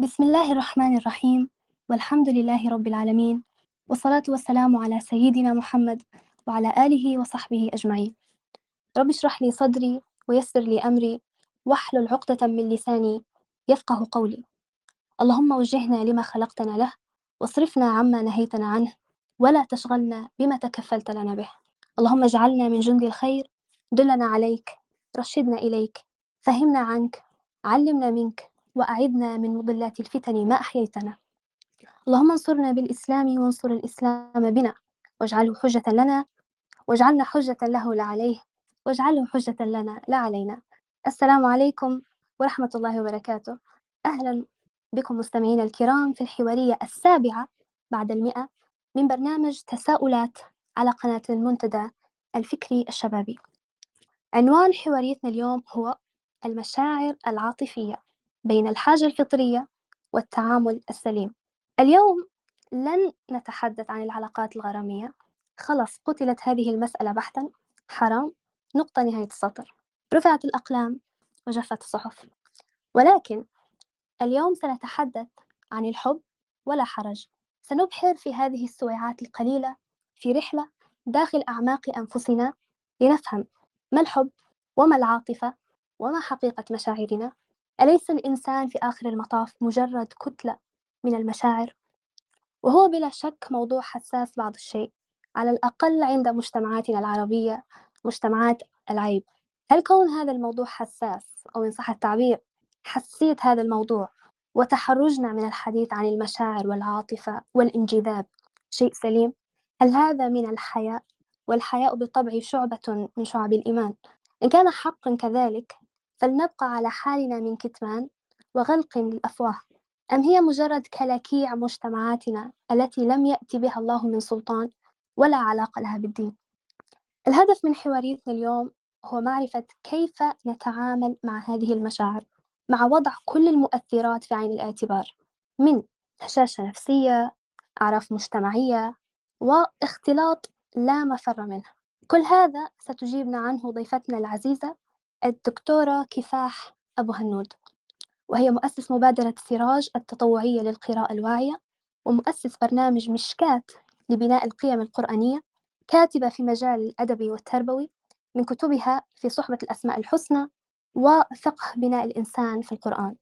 بسم الله الرحمن الرحيم. والحمد لله رب العالمين. والصلاة والسلام على سيدنا محمد وعلى آله وصحبه أجمعين. رب اشرح لي صدري ويسر لي أمري واحلل عقدة من لساني يفقه قولي. اللهم وجهنا لما خلقتنا له واصرفنا عما نهيتنا عنه ولا تشغلنا بما تكفلت لنا به. اللهم اجعلنا من جند الخير. دلنا عليك رشدنا إليك فهمنا عنك علمنا منك وأعذنا من مضلات الفتن ما أحييتنا. اللهم انصرنا بالإسلام وانصر الإسلام بنا واجعله حجة لنا واجعلنا حجة له لا عليه واجعله حجة لنا لا علينا. السلام عليكم ورحمة الله وبركاته. أهلا بكم مستمعينا الكرام في الحوارية السابعة بعد المئة من برنامج تساؤلات على قناة المنتدى الفكري الشبابي. عنوان حواريتنا اليوم هو المشاعر العاطفية. بين الحاجة الفطرية والتعامل السليم. اليوم لن نتحدث عن العلاقات الغرامية. خلص قتلت هذه المسألة بحتا. حرام. نقطة نهاية السطر. رفعت الأقلام وجفت الصحف. ولكن اليوم سنتحدث عن الحب ولا حرج. سنبحر في هذه السويعات القليلة في رحلة داخل أعماق أنفسنا لنفهم ما الحب وما العاطفة وما حقيقة مشاعرنا. أليس الإنسان في آخر المطاف مجرد كتلة من المشاعر وهو بلا شك موضوع حساس بعض الشيء على الأقل عند مجتمعاتنا العربية مجتمعات العيب هل كون هذا الموضوع حساس أو إن صح التعبير حساسية هذا الموضوع وتحرجنا من الحديث عن المشاعر والعاطفة والانجذاب شيء سليم؟ هل هذا من الحياء؟ والحياء بالطبع شعبة من شعب الإيمان إن كان حقا كذلك فلنبقى على حالنا من كتمان وغلق للأفواه. أم هي مجرد كلاكيع مجتمعاتنا التي لم يأتي بها الله من سلطان ولا علاقة لها بالدين؟ الهدف من حواريتنا اليوم هو معرفة كيف نتعامل مع هذه المشاعر مع وضع كل المؤثرات في عين الاعتبار من هشاشة نفسية أعراف مجتمعية واختلاط لا مفر منه. كل هذا ستجيبنا عنه ضيفتنا العزيزة الدكتورة كفاح أبو هنود وهي مؤسس مبادرة سراج التطوعية للقراءة الواعية ومؤسس برنامج مشكات لبناء القيم القرآنية كاتبة في مجال الأدبي والتربوي من كتبها في صحبة الأسماء الحسنى وفقه بناء الإنسان في القرآن.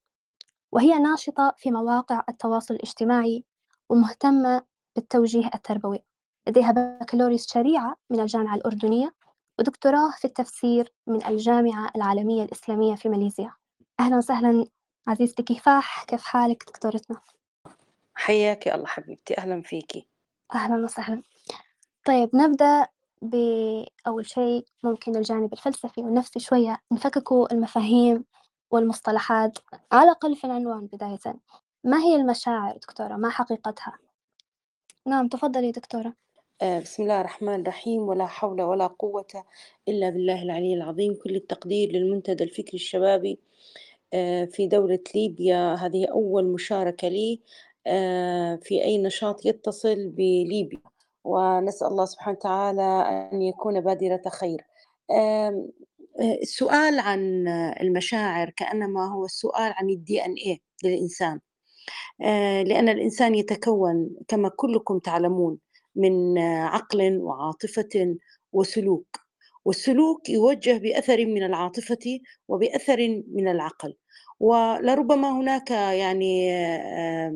وهي ناشطة في مواقع التواصل الاجتماعي ومهتمة بالتوجيه التربوي لديها بكالوريوس شريعة من الجامعة الأردنية ودكتوراه في التفسير من الجامعة العالمية الإسلامية في ماليزيا. أهلا وسهلا عزيزتي كفاح كيف حالك دكتورتنا؟ حياك الله حبيبتي أهلا فيكي. أهلا وسهلا. طيب نبدأ بأول شيء ممكن الجانب الفلسفي والنفسي شوية. نفككوا المفاهيم والمصطلحات على الأقل في العنوان بداية. ما هي المشاعر دكتورة؟ ما حقيقتها؟ نعم تفضلي دكتورة. بسم الله الرحمن الرحيم ولا حول ولا قوة إلا بالله العلي العظيم. كل التقدير للمنتدى الفكري الشبابي آه، في دولة ليبيا. هذه أول مشاركة لي آه، في أي نشاط يتصل بليبيا. ونسأل الله سبحانه وتعالى أن يكون بادرة خير. السؤال عن المشاعر كأنما هو السؤال عن الدي ان إيه للإنسان. لأن الإنسان يتكون كما كلكم تعلمون. من عقل وعاطفة وسلوك. والسلوك يوجه بأثر من العاطفة وبأثر من العقل. ولربما هناك يعني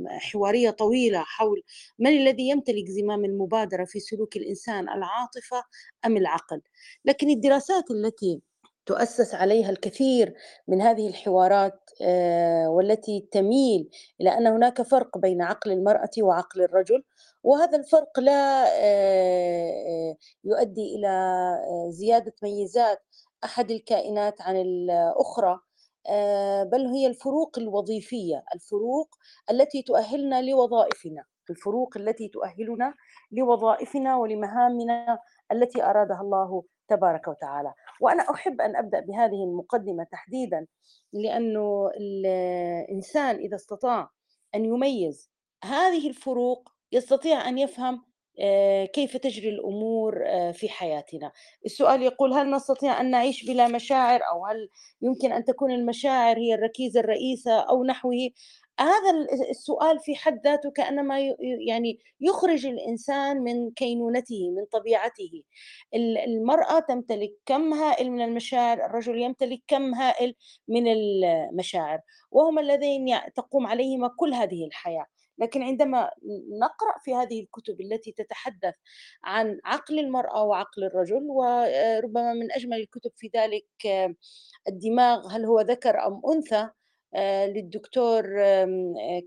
حوارية طويلة حول من الذي يمتلك زمام المبادرة في سلوك الإنسان العاطفة أم العقل. لكن الدراسات التي تؤسس عليها الكثير من هذه الحوارات والتي تميل إلى أن هناك فرق بين عقل المرأة وعقل الرجل وهذا الفرق لا يؤدي إلى زيادة ميزات أحد الكائنات عن الأخرى بل هي الفروق الوظيفية الفروق التي تؤهلنا لوظائفنا الفروق التي تؤهلنا لوظائفنا ولمهامنا التي أرادها الله تبارك وتعالى. وأنا أحب أن أبدأ بهذه المقدمة تحديدا لأنه الانسان إذا استطاع أن يميز هذه الفروق يستطيع أن يفهم آه، كيف تجري الأمور آه، في حياتنا. السؤال يقول هل نستطيع أن نعيش بلا مشاعر أو هل يمكن أن تكون المشاعر هي الركيزة الرئيسة أو نحوه؟ هذا السؤال في حد ذاته كأنما يعني يخرج الإنسان من كينونته من طبيعته. المرأة تمتلك كم هائل من المشاعر الرجل يمتلك كم هائل من المشاعر وهما اللذين تقوم عليهما كل هذه الحياة. لكن عندما نقرأ في هذه الكتب التي تتحدث عن عقل المرأة وعقل الرجل وربما من أجمل الكتب في ذلك الدماغ هل هو ذكر أم أنثى آه، للدكتور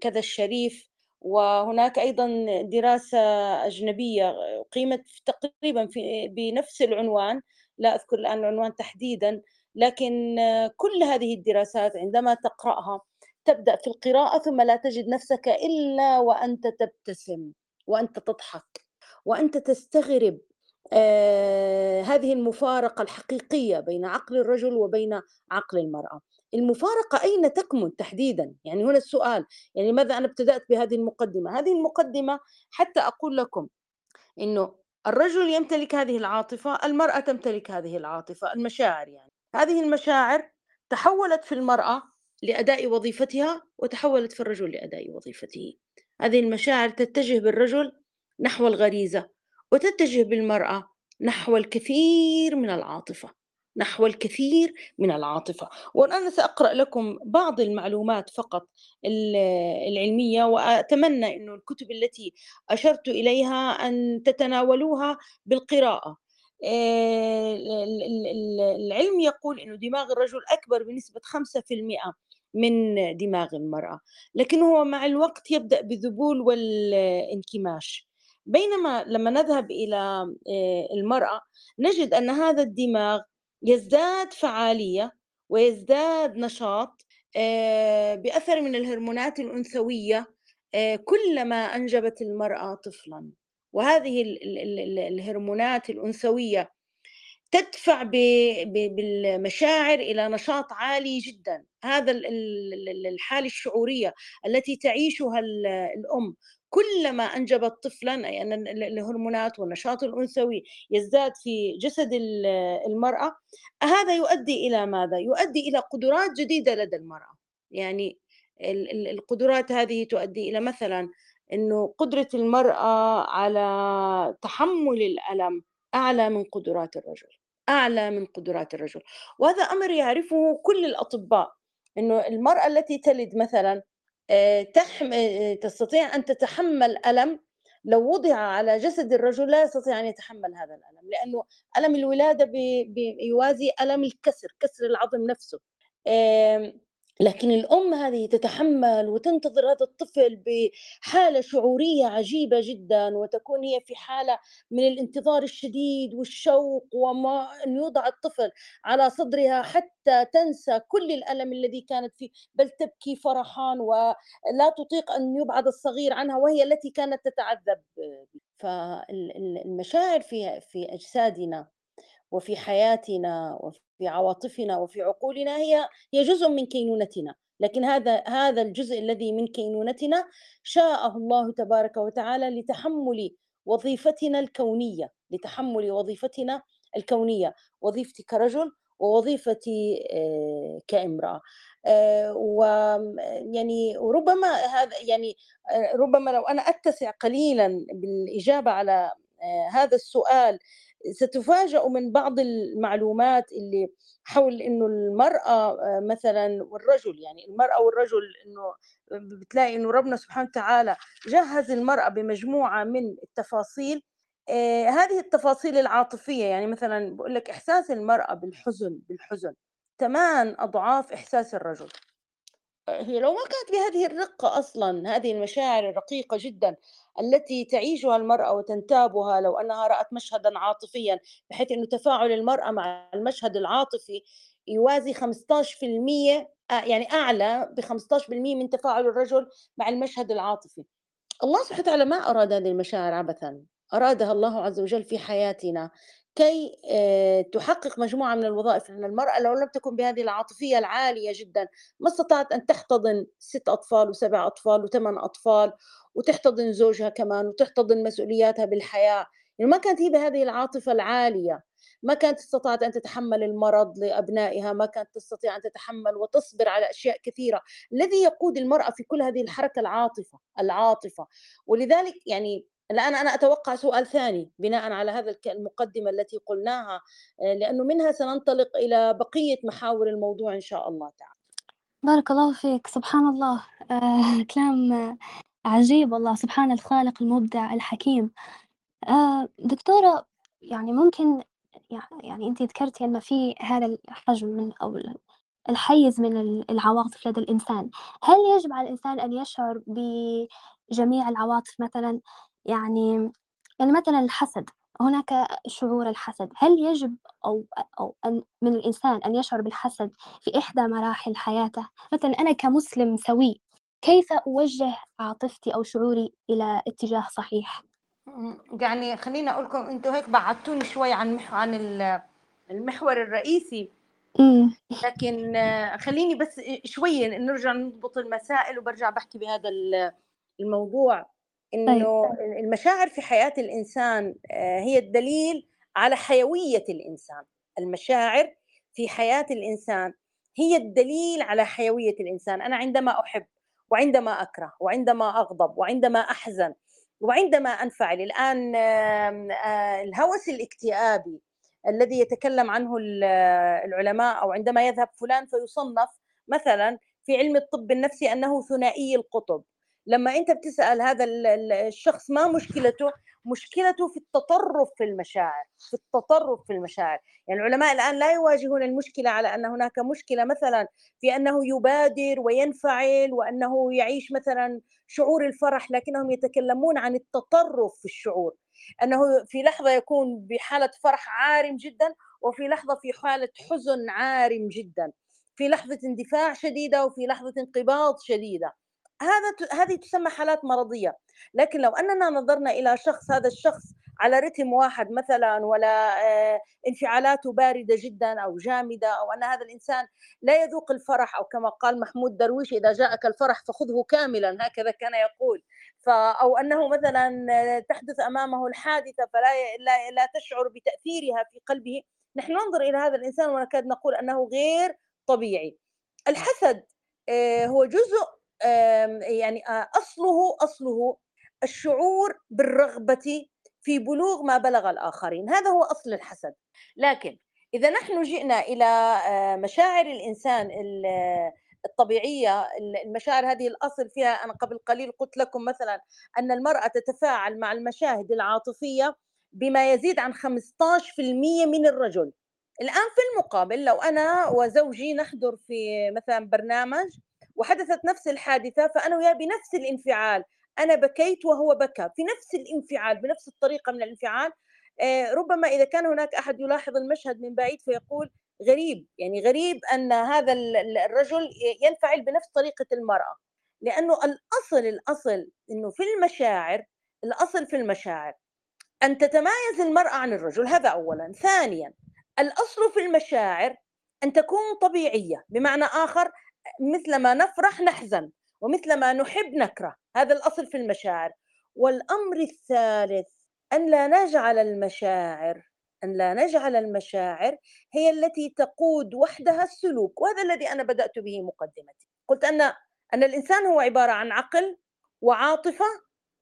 كذا الشريف. وهناك أيضا دراسة أجنبية قيمت تقريبا في بنفس العنوان لا أذكر الآن العنوان تحديدا لكن آه، كل هذه الدراسات عندما تقرأها تبدأ في القراءة ثم لا تجد نفسك إلا وأنت تبتسم وأنت تضحك وأنت تستغرب آه هذه المفارقة الحقيقية بين عقل الرجل وبين عقل المرأة. المفارقة أين تكمن تحديدا؟ يعني هنا السؤال يعني لماذا أنا ابتدأت بهذه المقدمة؟ هذه المقدمة حتى أقول لكم أنه الرجل يمتلك هذه العاطفة المرأة تمتلك هذه العاطفة المشاعر يعني. هذه المشاعر تحولت في المرأة لأداء وظيفتها وتحولت في الرجل لأداء وظيفته. هذه المشاعر تتجه بالرجل نحو الغريزة وتتجه بالمرأة نحو الكثير من العاطفة نحو الكثير من العاطفة. وأنا سأقرأ لكم بعض المعلومات فقط العلمية وأتمنى أن الكتب التي أشرت إليها أن تتناولوها بالقراءة. العلم يقول أن دماغ الرجل أكبر بنسبة 5% من دماغ المرأة لكن هو مع الوقت يبدأ بالذبول والانكماش. بينما لما نذهب إلى آه، المرأة نجد أن هذا الدماغ يزداد فعالية ويزداد نشاط آه، بأثر من الهرمونات الأنثوية آه، كلما أنجبت المرأة طفلا. وهذه الهرمونات الأنثوية تدفع بالمشاعر إلى نشاط عالي جدا. هذا الحالة الشعورية التي تعيشها الأم كلما أنجبت طفلا اي أن الهرمونات والنشاط الأنثوي يزداد في جسد المرأة. هذا يؤدي إلى ماذا؟ يؤدي إلى قدرات جديدة لدى المرأة. يعني القدرات هذه تؤدي إلى مثلا إنه قدرة المرأة على تحمل الألم أعلى من قدرات الرجل أعلى من قدرات الرجل. وهذا أمر يعرفه كل الأطباء إنه المرأة التي تلد مثلا آه، تحم... آه، تستطيع أن تتحمل ألم لو وضع على جسد الرجل لا يستطيع أن يتحمل هذا الألم لأنه ألم الولادة بيوازي ألم الكسر كسر العظم نفسه. لكن الأم هذه تتحمل وتنتظر هذا الطفل بحالة شعورية عجيبة جدا وتكون هي في حالة من الانتظار الشديد والشوق وما أن يوضع الطفل على صدرها حتى تنسى كل الألم الذي كانت فيه. بل تبكي فرحان ولا تطيق أن يبعد الصغير عنها وهي التي كانت تتعذب. فالمشاعر في في أجسادنا وفي حياتنا وفي عواطفنا وفي عقولنا هي هي جزء من كينونتنا. لكن هذا هذا الجزء الذي من كينونتنا شاءه الله تبارك وتعالى لتحمل وظيفتنا الكونية لتحمل وظيفتنا الكونية. وظيفتي كرجل ووظيفتي آه، كامرأة. آه، ويعني وربما هذا يعني آه، ربما لو أنا أتسع قليلا بالإجابة على هذا السؤال ستفاجأ من بعض المعلومات اللي حول إنه المرأة آه، مثلا والرجل يعني المرأة والرجل إنه بتلاقي إنه ربنا سبحانه وتعالى جهز المرأة بمجموعة من التفاصيل آه هذه التفاصيل العاطفية يعني مثلا بقول لك إحساس المرأة بالحزن بالحزن ثمان أضعاف إحساس الرجل. هي لو ما كانت بهذه الرقة أصلا هذه المشاعر الرقيقة جدا التي تعيشها المرأة وتنتابها لو أنها رأت مشهدا عاطفيا بحيث أنه تفاعل المرأة مع المشهد العاطفي يوازي 15% آه، يعني أعلى ب 15% من تفاعل الرجل مع المشهد العاطفي. الله سبحانه وتعالى ما أراد هذه المشاعر عبثا أرادها الله عز وجل في حياتنا. كي آه، تحقق مجموعة من الوظائف لأن المرأة لو لم تكن بهذه العاطفية العالية جدا ما استطاعت أن تحتضن ست أطفال وسبع أطفال وثمان أطفال وتحتضن زوجها كمان وتحتضن مسؤولياتها بالحياة. يعني ما كانت هي بهذه العاطفة العالية. ما كانت استطاعت أن تتحمل المرض لأبنائها ما كانت تستطيع أن تتحمل وتصبر على أشياء كثيرة. الذي يقود المرأة في كل هذه الحركة العاطفة العاطفة. ولذلك يعني الآن أنا أتوقع سؤال ثاني بناء على هذا المقدمة التي قلناها آه، لأنه منها سننطلق إلى بقية محاور الموضوع إن شاء الله تعالى. بارك الله فيك سبحان الله. آه كلام عجيب والله سبحان الخالق المبدع الحكيم. آه دكتورة يعني ممكن يعني أنت ذكرتي أن في هذا الحجم من أو الحيز من العواطف لدى الإنسان. هل يجب على الإنسان أن يشعر بجميع العواطف؟ مثلا يعني يعني مثلا الحسد هناك شعور الحسد. هل يجب أو أو أن من الإنسان أن يشعر بالحسد في إحدى مراحل حياته؟ مثلا أنا كمسلم سوي كيف أوجه عاطفتي أو شعوري إلى اتجاه صحيح؟ يعني خليني أقول لكم أنتم هيك بعدتوني شوي عن عن المحور الرئيسي. لكن خليني بس شوي نرجع نضبط المسائل وبرجع بحكي بهذا الموضوع. إنه طيب. المشاعر في حياة الإنسان آه، هي الدليل على حيوية الإنسان. المشاعر في حياة الإنسان هي الدليل على حيوية الإنسان. أنا عندما أحب وعندما أكره وعندما أغضب وعندما أحزن وعندما أنفعل. الآن الهوس الاكتئابي الذي يتكلم عنه العلماء أو عندما يذهب فلان فيصنف مثلا في علم الطب النفسي أنه ثنائي القطب. لما أنت بتسأل هذا الشخص ما مشكلته؟ مشكلته في التطرف في المشاعر في التطرف في المشاعر. يعني العلماء الآن لا يواجهون المشكلة على أن هناك مشكلة مثلا في أنه يبادر وينفعل وأنه يعيش مثلا شعور الفرح لكنهم يتكلمون عن التطرف في الشعور. أنه في لحظة يكون بحالة فرح عارم جدا وفي لحظة في حالة حزن عارم جدا. في لحظة اندفاع شديدة وفي لحظة انقباض شديدة. هذا هذه تسمى حالات مرضية. لكن لو أننا نظرنا إلى شخص هذا الشخص على رتم واحد مثلا ولا آه، انفعالاته باردة جدا أو جامدة أو أن هذا الإنسان لا يذوق الفرح أو كما قال محمود درويش إذا جاءك الفرح فخذه كاملا هكذا كان يقول. أو أنه مثلا تحدث أمامه الحادثة فلا لا, لا تشعر بتأثيرها في قلبه. نحن ننظر إلى هذا الإنسان ونكاد نقول أنه غير طبيعي. الحسد آه، هو جزء يعني آه، أصله أصله الشعور بالرغبة في بلوغ ما بلغ الآخرين. هذا هو أصل الحسد. لكن إذا نحن جئنا إلى آه، مشاعر الإنسان الطبيعية المشاعر هذه الأصل فيها أنا قبل قليل قلت لكم مثلا أن المرأة تتفاعل مع المشاهد العاطفية بما يزيد عن 15% من الرجل. الآن في المقابل لو أنا وزوجي نحضر في مثلا برنامج وحدثت نفس الحادثة فأنا وياه بنفس الانفعال. أنا بكيت وهو بكى في نفس الانفعال بنفس الطريقة من الانفعال. آه، ربما إذا كان هناك أحد يلاحظ المشهد من بعيد فيقول غريب يعني غريب أن هذا الرجل ينفعل بنفس طريقة المرأة. لأنه الأصل الأصل إنه في المشاعر الأصل في المشاعر أن تتمايز المرأة عن الرجل هذا اولا. ثانيا الأصل في المشاعر أن تكون طبيعية بمعنى آخر مثلما نفرح نحزن ومثلما نحب نكره. هذا الأصل في المشاعر. والأمر الثالث أن لا نجعل المشاعر أن لا نجعل المشاعر هي التي تقود وحدها السلوك وهذا الذي أنا بدأت به مقدمتي. قلت أن أن الإنسان هو عبارة عن عقل وعاطفة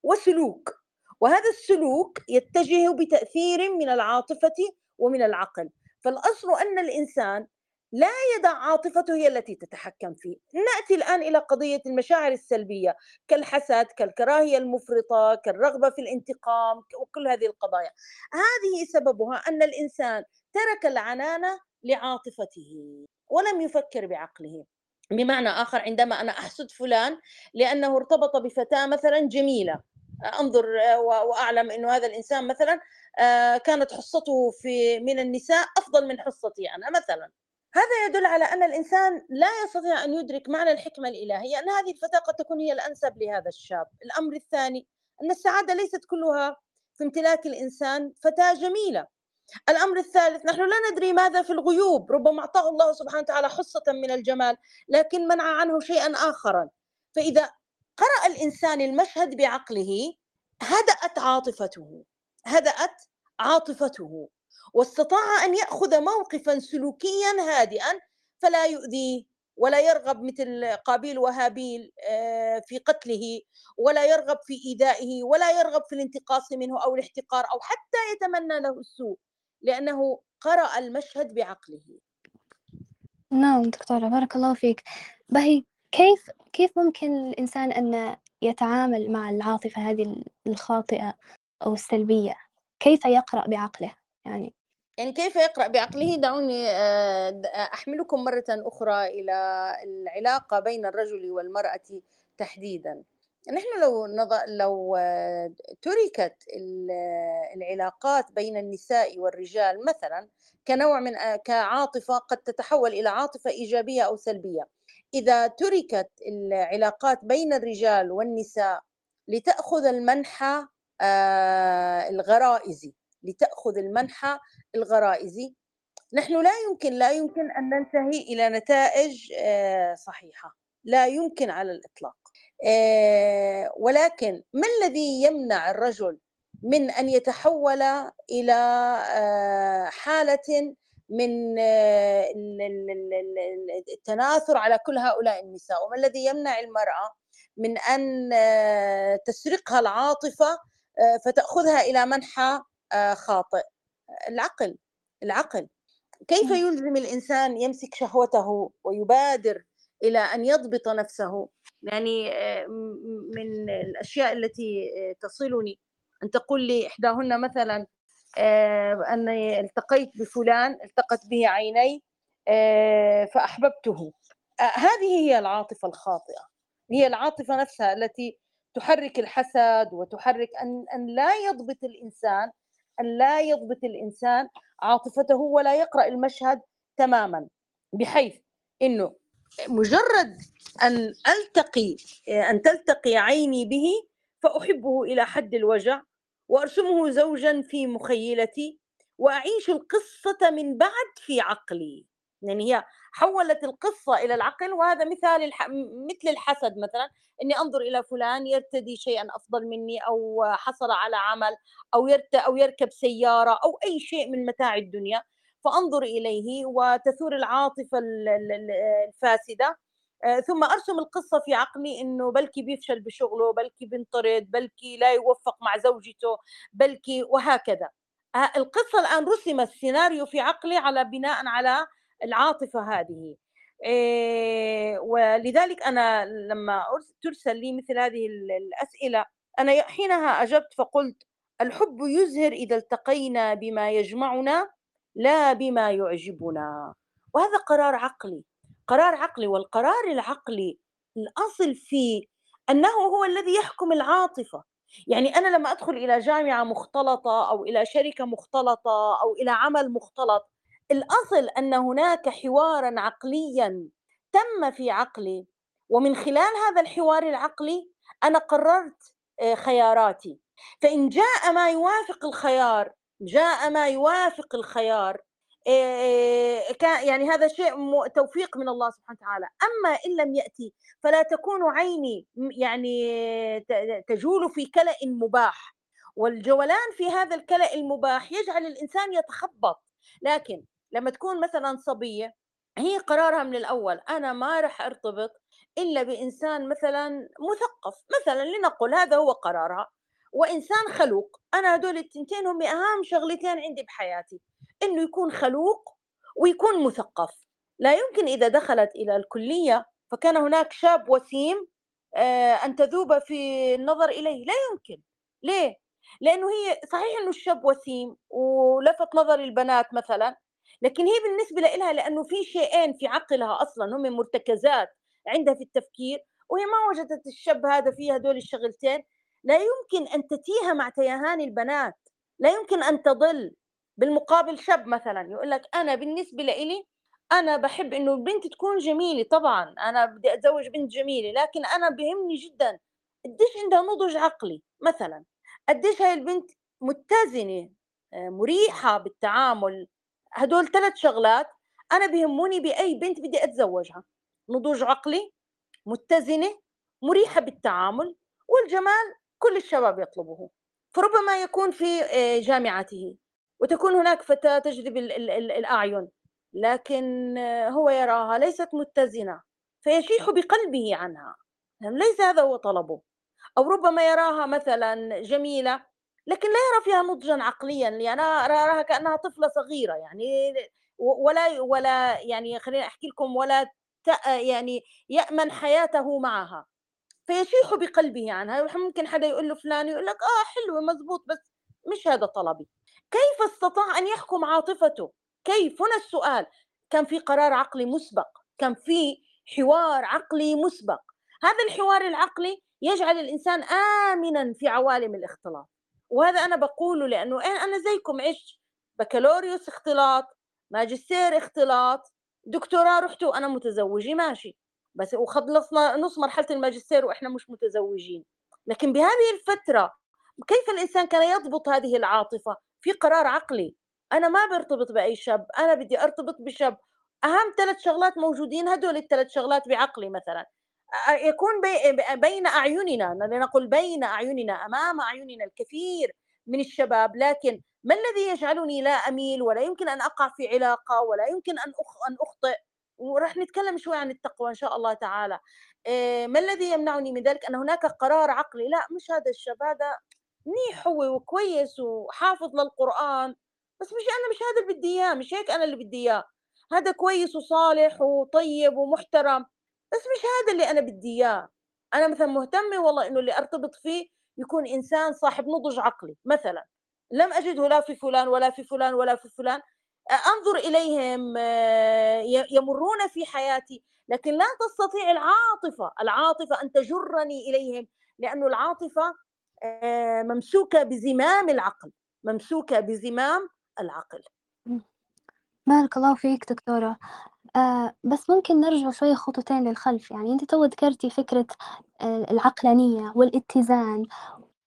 وسلوك. وهذا السلوك يتجه بتأثير من العاطفة ومن العقل. فالأصل أن الإنسان لا يدع عاطفته هي التي تتحكم فيه. نأتي الآن إلى قضية المشاعر السلبية كالحسد كالكراهية المفرطة كالرغبة في الانتقام وكل هذه القضايا. هذه سببها أن الإنسان ترك العنانة لعاطفته ولم يفكر بعقله. بمعنى آخر عندما أنا أحسد فلان لأنه ارتبط بفتاة مثلا جميلة أنظر وأعلم إنه هذا الإنسان مثلا آه، كانت حصته في من النساء أفضل من حصتي أنا مثلا. هذا يدل على أن الإنسان لا يستطيع أن يدرك معنى الحكمة الإلهية أن هذه الفتاة قد تكون هي الأنسب لهذا الشاب. الأمر الثاني أن السعادة ليست كلها في امتلاك الإنسان فتاة جميلة. الأمر الثالث نحن لا ندري ماذا في الغيوب ربما أعطاه الله سبحانه وتعالى حصة من الجمال لكن منع عنه شيئا آخرا. فإذا قرأ الإنسان المشهد بعقله هدأت عاطفته هدأت عاطفته. واستطاع أن يأخذ موقفا سلوكيا هادئا فلا يؤذيه ولا يرغب مثل قابيل وهابيل آه، في قتله ولا يرغب في إيذائه ولا يرغب في الانتقاص منه أو الاحتقار أو حتى يتمنى له السوء لأنه قرأ المشهد بعقله. نعم دكتورة بارك الله فيك. بهي كيف كيف ممكن الإنسان أن يتعامل مع العاطفة هذه الخاطئة أو السلبية؟ كيف يقرأ بعقله؟ يعني يعني كيف يقرأ؟ بعقله دعوني آه، أحملكم مرة أخرى إلى العلاقة بين الرجل والمرأة تحديدا. نحن لو لو آه، تركت العلاقات بين النساء والرجال مثلا كنوع من آه، كعاطفة قد تتحول إلى عاطفة إيجابية أو سلبية. إذا تركت العلاقات بين الرجال والنساء لتأخذ المنحى الغرائزي لتأخذ المنحى الغرائزي. نحن لا يمكن لا يمكن أن ننتهي إلى نتائج آه، صحيحة. لا يمكن على الإطلاق. آه، ولكن ما الذي يمنع الرجل من أن يتحول إلى آه، حالة من التناثر على كل هؤلاء النساء؟ وما الذي يمنع المرأة من أن تسرقها العاطفة فتأخذها إلى منحى خاطئ؟ العقل العقل. كيف يلزم الإنسان يمسك شهوته ويبادر إلى أن يضبط نفسه؟ يعني آه، من الأشياء التي آه، تصلني. أن تقول لي إحداهن مثلا آه، أني التقيت بفلان التقت به عيني فأحببته. هذه هي العاطفة الخاطئة. هي العاطفة نفسها التي تحرك الحسد وتحرك أن أن لا يضبط الإنسان أن لا يضبط الإنسان عاطفته ولا يقرأ المشهد تماما بحيث أنه مجرد أن ألتقي أن تلتقي عيني به فأحبه إلى حد الوجع وأرسمه زوجا في مخيلتي وأعيش القصة من بعد في عقلي. يعني هي حولت القصة إلى العقل وهذا مثال الح... مثل الحسد مثلا إني أنظر إلى فلان يرتدي شيئا أفضل مني أو حصل على عمل أو يرت أو يركب سيارة أو أي شيء من متاع الدنيا. فأنظر إليه وتثور العاطفة الفاسدة. آه، ثم أرسم القصة في عقلي إنه بلكي بيفشل بشغله بلكي بينطرد بلكي لا يوفق مع زوجته بلكي وهكذا. آه، القصة الآن رسم السيناريو في عقلي على بناء على العاطفة هذه. إيه، ولذلك أنا لما ترسل لي مثل هذه الأسئلة أنا حينها أجبت فقلت الحب يزهر إذا التقينا بما يجمعنا لا بما يعجبنا. وهذا قرار عقلي. قرار عقلي والقرار العقلي الأصل فيه أنه هو الذي يحكم العاطفة. يعني أنا لما أدخل إلى جامعة مختلطة أو إلى شركة مختلطة أو إلى عمل مختلط الأصل أن هناك حوارا عقليا تم في عقلي ومن خلال هذا الحوار العقلي أنا قررت آه، خياراتي. فإن جاء ما يوافق الخيار جاء ما يوافق الخيار آه، كان يعني هذا شيء توفيق من الله سبحانه وتعالى. أما إن لم يأتي فلا تكون عيني يعني تجول في كلأ مباح. والجولان في هذا الكلأ المباح يجعل الإنسان يتخبط. لكن لما تكون مثلا صبية هي قرارها من الأول أنا ما راح أرتبط إلا بإنسان مثلا مثقف مثلا لنقل هذا هو قرارها وإنسان خلوق. أنا هدول التنتين هم أهم شغلتين عندي بحياتي إنه يكون خلوق ويكون مثقف. لا يمكن إذا دخلت إلى الكلية فكان هناك شاب وسيم آه، أن تذوب في النظر إليه. لا يمكن. ليه؟ لأنه هي صحيح أنه الشاب وسيم ولفت نظر البنات مثلا لكن هي بالنسبة لها لأنه في شيئين في عقلها أصلا هم مرتكزات عندها في التفكير وهي ما وجدت الشاب هذا فيه هدول الشغلتين. لا يمكن أن تتيه مع تيهان البنات. لا يمكن أن تضل بالمقابل شاب مثلا. يقول لك أنا بالنسبة لي أنا بحب إنه البنت تكون جميلة طبعا أنا بدي أتزوج بنت جميلة لكن أنا بهمني جدا قديش عندها نضج عقلي مثلا. قديش هاي البنت متزنة آه، مريحة بالتعامل هدول ثلاث شغلات أنا بهموني بأي بنت بدي أتزوجها. نضوج عقلي متزنة مريحة بالتعامل والجمال كل الشباب يطلبه. فربما يكون في آه، جامعته وتكون هناك فتاة تجذب ال ال ال الأعين لكن هو يراها ليست متزنة فيشيح بقلبه عنها. ليس هذا هو طلبه. أو ربما يراها مثلا جميلة لكن لا يرى فيها نضجا عقليا يعني أنا أراها كأنها طفلة صغيرة يعني ولا ولا يعني خليني أحكي لكم ولا يعني يأمن حياته معها. فيشيح بقلبه عنها ممكن حدا يقول له فلان يقول لك آه حلوة مزبوط بس مش هذا طلبي. كيف استطاع أن يحكم عاطفته؟ كيف؟ هنا السؤال. كان في قرار عقلي مسبق كان في حوار عقلي مسبق. هذا الحوار العقلي يجعل الإنسان امنا في عوالم الاختلاط. وهذا أنا بقوله لأنه أنا زيكم عشت بكالوريوس اختلاط ماجستير اختلاط دكتوراه رحت وأنا متزوجة ماشي. بس وخلصنا نص مرحلة الماجستير وإحنا مش متزوجين. لكن بهذه الفترة كيف الإنسان كان يضبط هذه العاطفة؟ في قرار عقلي. أنا ما برتبط بأي شاب أنا بدي أرتبط بشاب. أهم ثلاث شغلات موجودين هدول الثلاث شغلات بعقلي مثلا. يكون بي بين أعيننا لنقل بين أعيننا أمام أعيننا الكثير من الشباب لكن ما الذي يجعلني لا أميل ولا يمكن أن أقع في علاقة ولا يمكن أن أن أخطئ؟ ورح نتكلم شوي عن التقوى إن شاء الله تعالى. ما الذي يمنعني من ذلك؟ أن هناك قرار عقلي. لا مش هذا الشاب هذا منيح هو وكويس وحافظ للقرآن بس مش أنا مش هذا اللي بدي إياه مش هيك أنا اللي بدي إياه. هذا كويس وصالح وطيب ومحترم. بس مش هذا اللي أنا بدي إياه. أنا مثلا مهتمة والله إنه اللي أرتبط فيه يكون إنسان صاحب نضج عقلي مثلا. لم أجده لا في فلان ولا في فلان ولا في فلان. أنظر إليهم يمرون في حياتي لكن لا تستطيع العاطفة. العاطفة أن تجرني إليهم لأنه العاطفة ممسوكة بزمام العقل ممسوكة بزمام العقل. بارك الله فيك دكتورة. آه بس ممكن نرجع شوية خطوتين للخلف. يعني أنت تو ذكرتي فكرة العقلانية والاتزان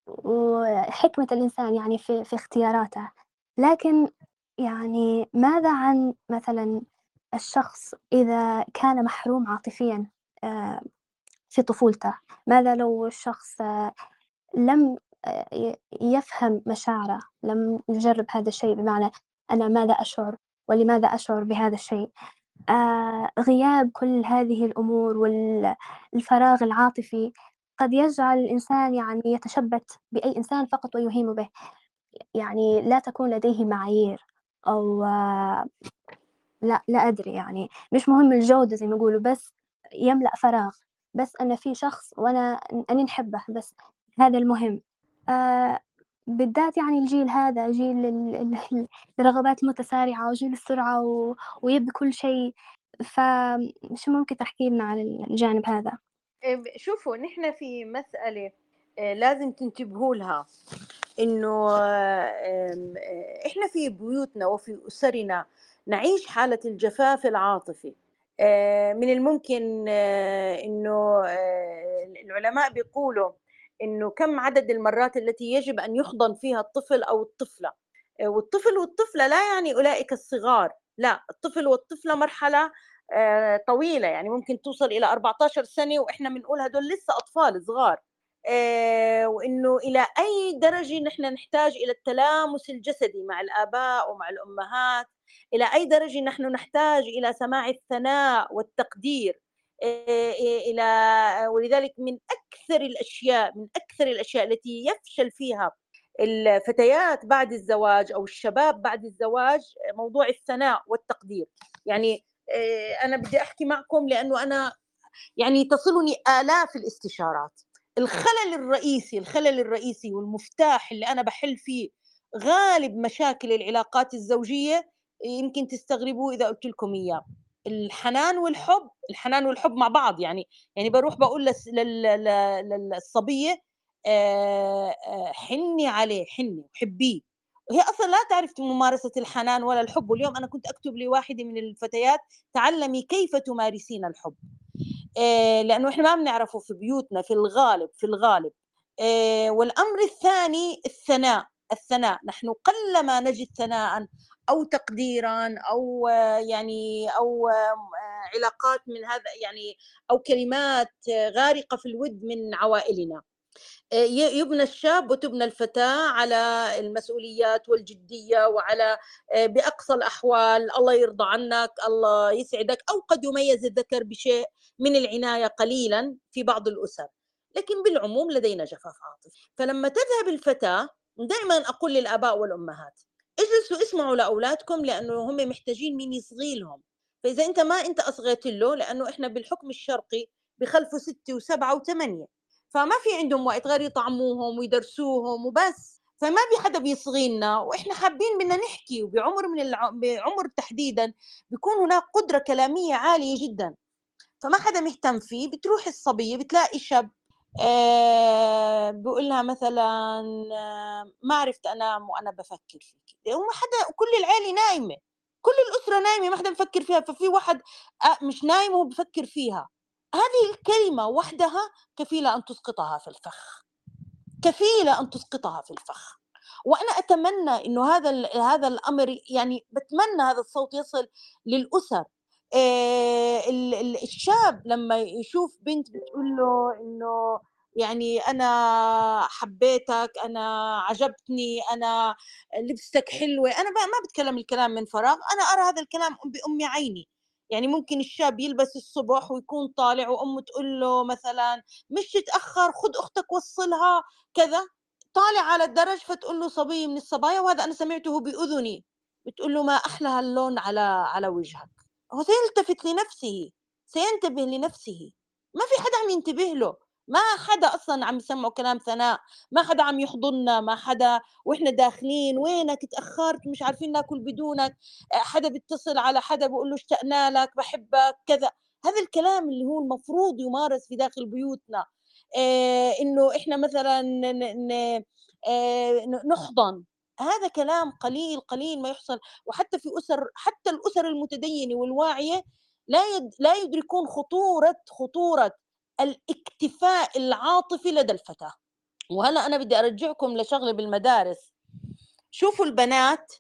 وحكمة الإنسان يعني في, في اختياراته. لكن يعني ماذا عن مثلا الشخص إذا كان محروم عاطفيا آه، في طفولته؟ ماذا لو الشخص آه، لم آه، يفهم مشاعره لم يجرب هذا الشيء؟ بمعنى أنا ماذا أشعر؟ ولماذا أشعر بهذا الشيء؟ غياب كل هذه الأمور والفراغ العاطفي قد يجعل الإنسان يعني يتشبت بأي إنسان فقط ويهيم به. يعني لا تكون لديه معايير أو لا لا أدري يعني. مش مهم الجودة زي ما يقولوا بس يملأ فراغ. بس أنا في شخص وأنا أني نحبه بس هذا المهم. آه بالذات يعني الجيل هذا جيل الرغبات المتسارعة وجيل السرعة و... ويبي كل شيء. فشو ممكن تحكي لنا عن الجانب هذا؟ شوفوا نحن في مسألة آه، لازم تنتبهوا لها. إنه آه، إحنا في بيوتنا وفي أسرنا نعيش حالة الجفاف العاطفي. آه، من الممكن إنه العلماء بيقولوا إنه كم عدد المرات التي يجب أن يحضن فيها الطفل أو الطفلة. والطفل والطفلة لا يعني أولئك الصغار لا الطفل والطفلة مرحلة طويلة يعني ممكن توصل إلى 14 سنة وإحنا بنقول هدول لسه أطفال صغار. آه، وإنه إلى أي درجة نحن نحتاج إلى التلامس الجسدي مع الآباء ومع الأمهات. إلى أي درجة نحن نحتاج إلى سماع الثناء والتقدير. آه، إلى ولذلك من أكثر الأشياء من أكثر الأشياء التي يفشل فيها الفتيات بعد الزواج أو الشباب بعد الزواج موضوع الثناء والتقدير. يعني أنا بدي أحكي معكم لأنه أنا يعني تصلني آلاف الاستشارات. الخلل الرئيسي الخلل الرئيسي والمفتاح اللي أنا بحل فيه غالب مشاكل العلاقات الزوجية يمكن تستغربوا إذا قلت لكم إياه. الحنان والحب الحنان والحب مع بعض يعني يعني بروح بقول للصبية حني عليه حني وحبيه وهي أصلا لا تعرف ممارسة الحنان ولا الحب. واليوم أنا كنت أكتب لواحده من الفتيات تعلمي كيف تمارسين الحب. لأنه إحنا ما بنعرفه في بيوتنا في الغالب في الغالب. والأمر الثاني الثناء الثناء. نحن قلما نجد ثناء أو تقديرا أو يعني أو علاقات من هذا يعني أو كلمات غارقة في الود من عوائلنا. يُبنى الشاب وتُبنى الفتاة على المسؤوليات والجدية وعلى بأقصى الأحوال. الله يرضى عنك، الله يسعدك، أو قد يُميّز الذكر بشيء من العناية قليلًا في بعض الأسر، لكن بالعموم لدينا جفاف عاطفي، فلمّا تذهب الفتاة دائمًا أقول للآباء والأمهات اجلسوا اسمعوا لأولادكم لأنه هم محتاجين مين يصغي لهم، فإذا أنت ما أنت أصغيت له لأنه إحنا بالحكم الشرقي بخلفوا 6 و7 و8 فما في عندهم وقت غير يطعموهم ويدرسوهم وبس. فما في حدا بيصغي لنا وإحنا حابين بدنا نحكي. وبعمر من الع... بعمر تحديدا بيكون هناك قدرة كلامية عالية جدا. فما حدا مهتم فيه بتروح الصبية بتلاقي شاب بقول لها مثلا آه ما عرفت أنام وأنا بفكر فيك. وما حدا كل العيلة نايمة. كل الأسرة نايمة ما حدا بفكر فيها. ففي واحد آه مش نايم وهو بفكر فيها. هذه الكلمة وحدها كفيلة أن تسقطها في الفخ. كفيلة أن تسقطها في الفخ. وأنا أتمنى إنه هذا هذا الأمر يعني بتمنى هذا الصوت يصل للأسر. الشاب لما يشوف بنت بتقول له إنه يعني أنا حبيتك أنا عجبتني أنا لبستك حلوة أنا ما بتكلم الكلام من فراغ أنا أرى هذا الكلام بأم عيني. يعني ممكن الشاب يلبس الصبح ويكون طالع وأمه تقول له مثلا مش تتأخر خد أختك وصلها كذا. طالع على الدرج فتقول له صبي من الصبايا وهذا أنا سمعته بأذني. بتقول له ما أحلى هاللون على على وجهك. هو سيلتفت لنفسه سينتبه لنفسه. ما في حدا عم ينتبه له. ما حدا أصلا عم يسمعوا كلام ثناء. ما حدا عم يحضننا. ما حدا وإحنا داخلين. وينك؟ تأخرت. مش عارفين ناكل بدونك. حدا بيتصل على حدا بيقول له اشتقنا لك. بحبك. كذا. هذا الكلام اللي هو المفروض يمارس في داخل بيوتنا. آه إنه إحنا مثلا آه نحضن. هذا كلام قليل قليل ما يحصل. وحتى في أسر حتى الأسر المتدينة والواعية لا يد لا يدركون خطورة خطورة الاكتفاء العاطفي لدى الفتاة. وهلا أنا بدي أرجعكم لشغلة بالمدارس. شوفوا البنات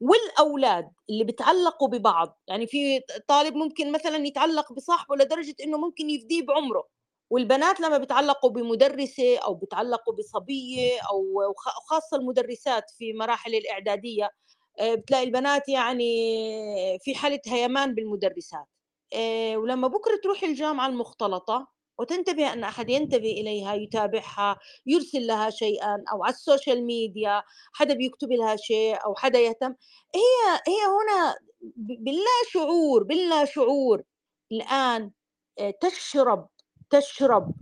والأولاد اللي بتعلقوا ببعض. يعني في طالب ممكن مثلا يتعلق بصاحبه لدرجة إنه ممكن يفديه بعمره. والبنات لما بتعلقوا بمدرسة أو بتعلقوا بصبية أو خاصة المدرسات في مراحل الإعدادية آه، بتلاقي البنات يعني في حالة هيمان بالمدرسات. آه، ولما بكرة تروح الجامعة المختلطة وتنتبه أن أحد ينتبه إليها يتابعها يرسل لها شيئا أو على ال social media حدا بيكتب لها شيء أو حدا يهتم هي هي هنا باللا شعور باللا شعور الآن آه، تشرب تشرب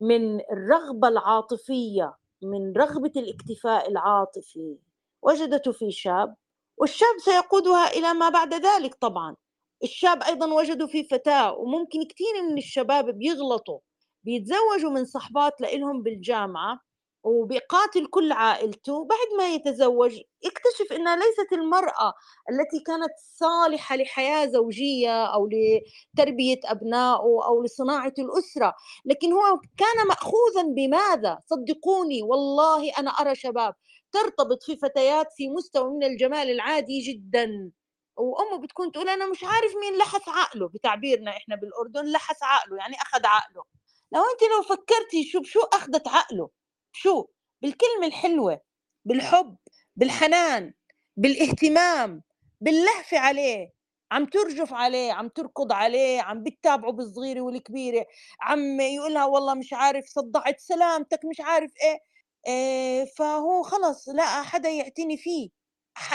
من الرغبة العاطفية من رغبة الاكتفاء العاطفي. وجدته في شاب والشاب سيقودها إلى ما بعد ذلك طبعا. الشاب أيضا وجدوا في فتاة وممكن كثير من الشباب بيغلطوا بيتزوجوا من صحبات لإلهم بالجامعة. وبيقاتل كل عائلته بعد ما يتزوج يكتشف إنها ليست المرأة التي كانت صالحة لحياة زوجية أو لتربية أبنائه أو لصناعة الأسرة. لكن هو كان ماخوذا بماذا؟ صدقوني والله أنا أرى شباب ترتبط في فتيات في مستوى من الجمال العادي جدا. وأمه بتكون تقول أنا مش عارف مين لحس عقله بتعبيرنا إحنا بالأردن لحس عقله يعني أخذ عقله. لو أنت لو فكرتي شو شو أخذت عقله. شو؟ بالكلمة الحلوة بالحب بالحنان بالاهتمام باللهفة عليه. عم ترجف عليه عم تركض عليه عم بتتابعه بالصغيرة والكبيرة عم يقولها والله مش عارف صدعت سلامتك مش عارف إيه, إيه فهو خلص لا حدا يعتني فيه.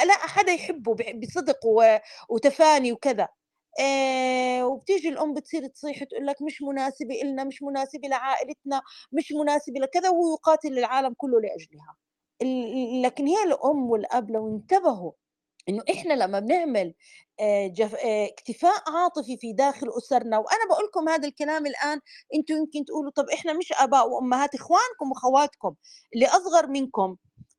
لا حدا يحبه بصدق وتفاني وكذا. آه وبتيجي الأم بتصير تصيح تقول لك مش مناسبة إلنا مش مناسبة لعائلتنا مش مناسبة لكذا وهو يقاتل العالم كله لأجلها. لكن هي الأم والأب لو انتبهوا إنه إحنا لما بنعمل آه جف... آه اكتفاء عاطفي في داخل أسرنا وأنا بقول لكم هذا الكلام الآن أنتم يمكن تقولوا طب إحنا مش آباء وأمهات إخوانكم واخواتكم اللي أصغر منكم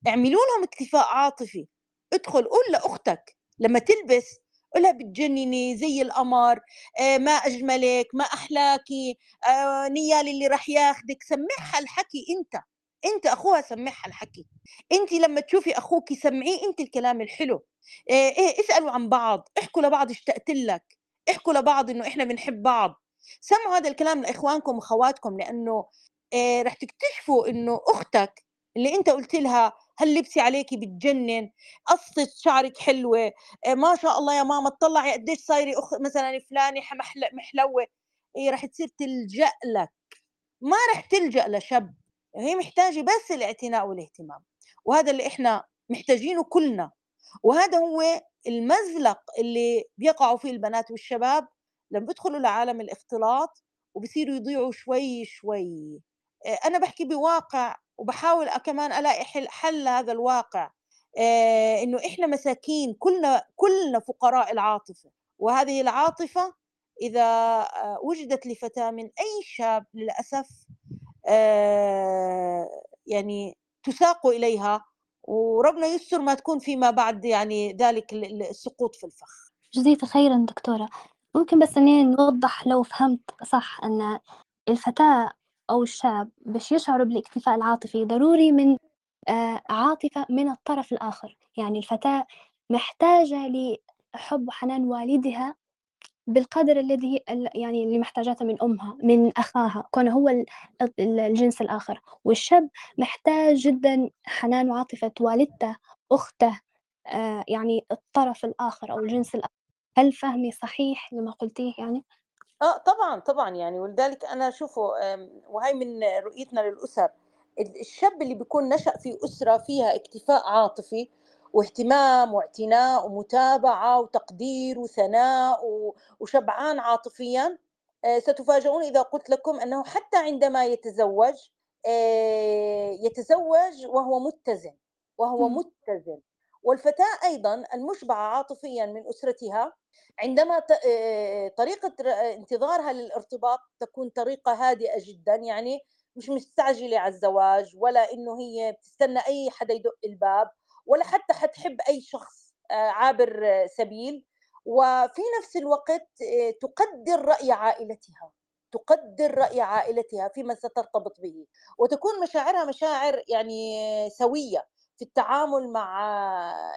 اعملوا لهم اكتفاء عاطفي. ادخل قول لأختك لما تلبس قولها بتجنني زي القمر آه ما أجملك ما احلاكي آه نيال اللي راح ياخدك. سمعها الحكي أنت أنت أخوها سمعها الحكي. أنت لما تشوفي أخوك سمعيه أنت الكلام الحلو. آه إيه اسألوا عن بعض احكوا لبعض اشتقت لك. احكوا لبعض إنه إحنا بنحب بعض. سمعوا هذا الكلام لإخوانكم واخواتكم لأنه آآ رح تكتشفوا إنه أختك اللي أنت قُلت لها هاللبسة عليكِ بتجنن، قصة شعرِك حلوة، آآ ما شاء الله يا ماما اتطلّعي قديش صايرة أخ مثلًا فلانة محلوة، هي رح تصير تلجأ لك، ما رح تلجأ لشاب، هي محتاجة بس الاعتناء والاهتمام، وهذا اللي إحنا محتاجينه كُلنا، وهذا هو المزلق اللي بيقعوا فيه البنات والشباب لمّا بيدخلوا لعالم الاختلاط وبصيروا يضيعوا شوي، شوي. آآ أنا باحكي بواقع وباحاول أ كمان ألاقي حل حل لهذا الواقع، آآ إنه إحنا مساكين كُلنا كُلنا فقراء العاطفة، وهذه العاطفة إذا آآ وُجدت لفتاة من أي شاب للأسف آآ يعني تُساق إليها، وربنا يستر ما تكون فيما بعد يعني ذلك ال ال السقوط في الفخ. جزيتِ خيرًا دكتورة، ممكن بس إني نوضّح لو فهمت صح أن الفتاة أو الشاب باش يشعروا بالاكتفاء العاطفي ضروري من آآ عاطفة من الطرف الآخر، يعني الفتاة محتاجة لحُب وحنان والدها بالقدر الذي ال يعني اللي محتاجاته من أمها، من أخاها، كونه هو ال ال الجنس الآخر، والشاب محتاج جدًا حنان وعاطفة والدته، أخته، آآ يعني الطرف الآخر أو الجنس الآخر، هل فهمي صحيح لما قُلتيه يعني؟ آه طبعًا، طبعًا يعني ولذلك أنا شوفوا وهي من رؤيتنا للأسر، ال الشاب اللي بيكون نشأ في أسرة فيها اكتفاء عاطفي واهتمام واعتناء ومتابعة وتقدير وثناء وشبعان عاطفيًا، آآ ستفاجؤون إذا قُلت لكم أنه حتى عندما يتزوج آآ يتزوج وهو متزن، وهو متزن، والفتاة أيضًا المُشبعة عاطفيًا من أسرتها عندما طريقة انتظارها للارتباط تكون طريقة هادئة جدًا، يعني مش مستعجلة على الزواج ولا إنه هي بتستنى أي حدا يدق الباب ولا حتى حتحب أي شخص عابر سبيل، وفي نفس الوقت تقدّر رأي عائلتها، تقدّر رأي عائلتها فيما سترتبط به، وتكون مشاعرها مشاعر يعني سوية. في التعامل مع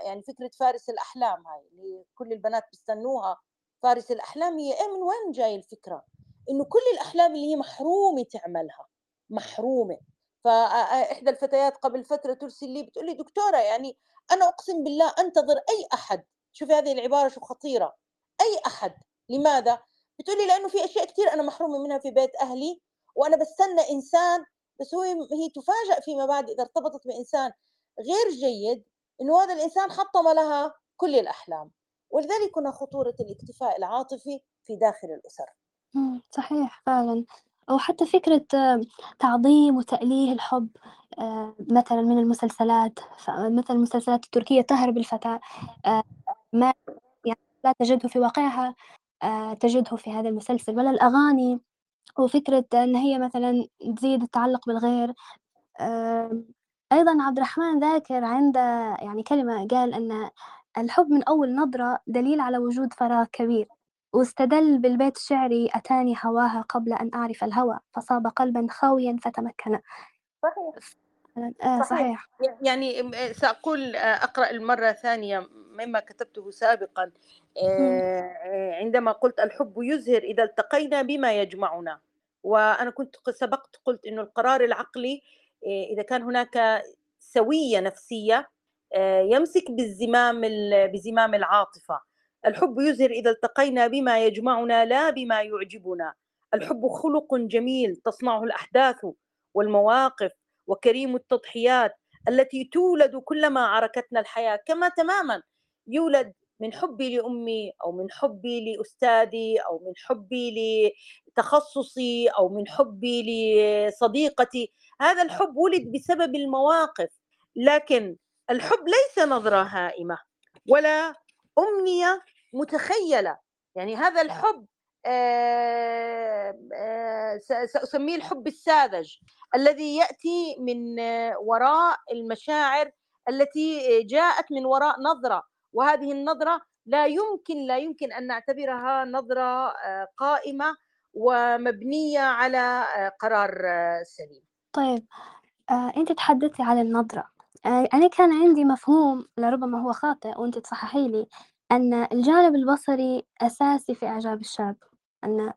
يعني فكرة فارس الأحلام هاي اللي كل البنات بيستنوها فارس الأحلام هي إيه من وين جاي الفكرة؟ إنه كل الأحلام اللي هي محرومة تعملها محرومة. فإحدى الفتيات قبل فترة ترسل لي بتقول لي دكتورة يعني أنا أقسم بالله أنتظر أي أحد. شوفي هذه العبارة شو خطيرة. أي أحد. لماذا؟ بتقول لي لأنه في أشياء كثير أنا محرومة منها في بيت أهلي وأنا بستنى إنسان بس هو هي تفاجأ فيما بعد إذا ارتبطت بإنسان. غير جيد إنه هذا الإنسان حطم لها كل الأحلام ولذلك هنا خطورة الاكتفاء العاطفي في داخل الأسر. إمم، صحيح فعلًا، أو حتى فكرة تعظيم وتأليه الحب مثلًا من المسلسلات، فمثل المسلسلات التركية تهرب الفتاة ما يعني لا تجده في واقعها تجده في هذا المسلسل، ولا الأغاني. وفكرة إن هي مثلًا تزيد التعلق بالغير، أيضًا عبد الرحمن ذاكر عنده يعني كلمة قال إن الحب من أول نظرة دليل على وجود فراغ كبير، واستدل بالبيت الشعري أتاني هواها قبل أن أعرف الهوى، فصاب قلبًا خاويًا فتمكن. صحيح. آه صحيح. يعني سأقول آآ أقرأ المرة ثانية مما كتبته سابقًا. إمم، آآ عندما قُلت: "الحب يزهر إذا التقينا بما يجمعنا." وأنا كنت سبقت قُلت إنه القرار العقلي آآ إذا كان هناك سويّة نفسية آآ يمسك بالزمام ال بزمام العاطفة. الحب يزهر إذا التقينا بما يجمعنا لا بما يعجبنا. الحب خُلُق جميل تصنعه الأحداث والمواقف وكريم التضحيات التي تولد كلما عركتنا الحياة كما تماما يولد من حبي لأمي أو من حبي لأستاذي أو من حبي لتخصصي أو من حبي لصديقتي هذا الحب ولد بسبب المواقف لكن الحب ليس نظرة هائمة ولا أمنية متخيلة. يعني هذا الحب آه، آه، س- سأسميه الحب الساذج الذي يأتي من وراء المشاعر التي جاءت من وراء نظرة وهذه النظرة لا يمكن لا يمكن أن نعتبرها نظرة آه، قائمة ومبنية على آه، قرار آه، سليم. طيب آآ أنتِ تحدثتِ عن النظرة، آآ أنا كان عندي مفهوم لربما هو خاطئ وأنتِ تصححي لي، أن الجانب البصري أساسي في إعجاب الشاب، أن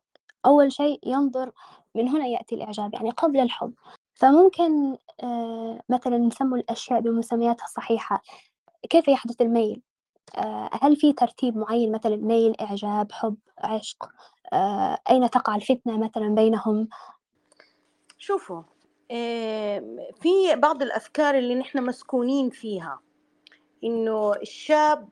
أول شيء ينظر من هنا يأتي الإعجاب يعني قبل الحب. فممكن آه، مثلا نسموا الأشياء بمسمياتها الصحيحة. كيف يحدث الميل؟ آه، هل في ترتيب معين؟ مثلا ميل إعجاب حب عشق؟ آه، أين تقع الفتنة مثلا بينهم؟ شوفوا في بعض الأفكار اللي نحن مسكونين فيها إنه الشاب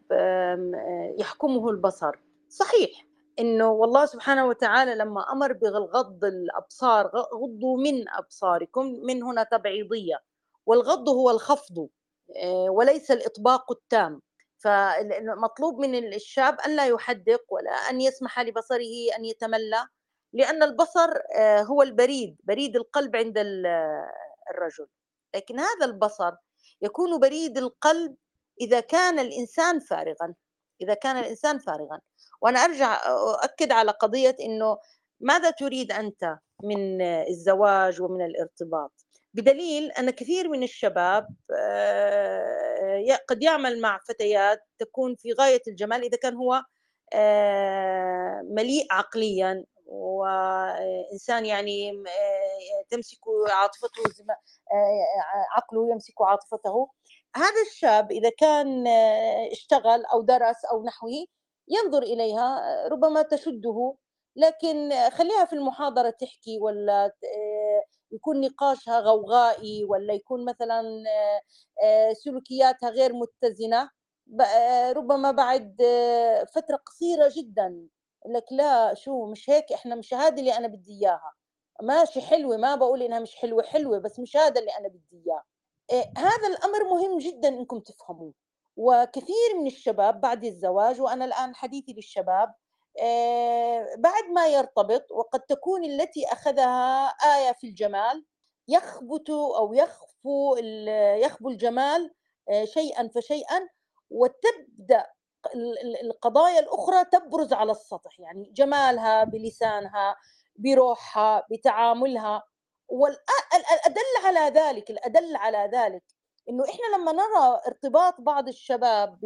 يحكمه البصر. صحيح إنه والله سبحانه وتعالى لما أمر بغض الأبصار غضوا من أبصاركم من هنا تبعيضية. والغض هو الخفض آه، وليس الإطباق التام. فمطلوب من الشاب أن لا يحدق ولا أن يسمح لبصره أن يتملى. لأن البصر آه، هو البريد بريد القلب عند الرجل. لكن هذا البصر يكون بريد القلب إذا كان الإنسان فارغا. إذا كان الإنسان فارغا. وأنا أرجع أؤكد على قضية إنه ماذا تريد أنت من الزواج ومن الارتباط؟ بدليل أن كثير من الشباب آه، قد يعمل مع فتيات تكون في غاية الجمال إذا كان هو آه، مليء عقليا وإنسان يعني آه، تمسك عاطفته عقله يمسك عاطفته. هذا الشاب إذا كان اشتغل أو درس أو نحوه ينظر إليها ربما تشده. لكن خليها في المحاضرة تحكي ولا آه، يكون نقاشها غوغائي ولا يكون مثلا آه، سلوكياتها غير متزنة. آه، ربما بعد فترة قصيرة جدا. لك لا شو مش هيك إحنا مش هذه اللي أنا بدي إياها. ماشي حلوة ما بقول إنها مش حلوة حلوة بس مش هذا اللي أنا بدي إياه. هذا الأمر مهم جدا إنكم تفهموه. وكثير من الشباب بعد الزواج وأنا الآن حديثي للشباب آه، بعد ما يرتبط وقد تكون التي أخذها آية في الجمال يخبت أو يخفو يخبو الجمال آه، شيئا فشيئا وتبدأ القضايا الأخرى تبرز على السطح يعني جمالها بلسانها بروحها بتعاملها. والادل على ذلك الادل على ذلك إنه إحنا لما نرى ارتباط بعض الشباب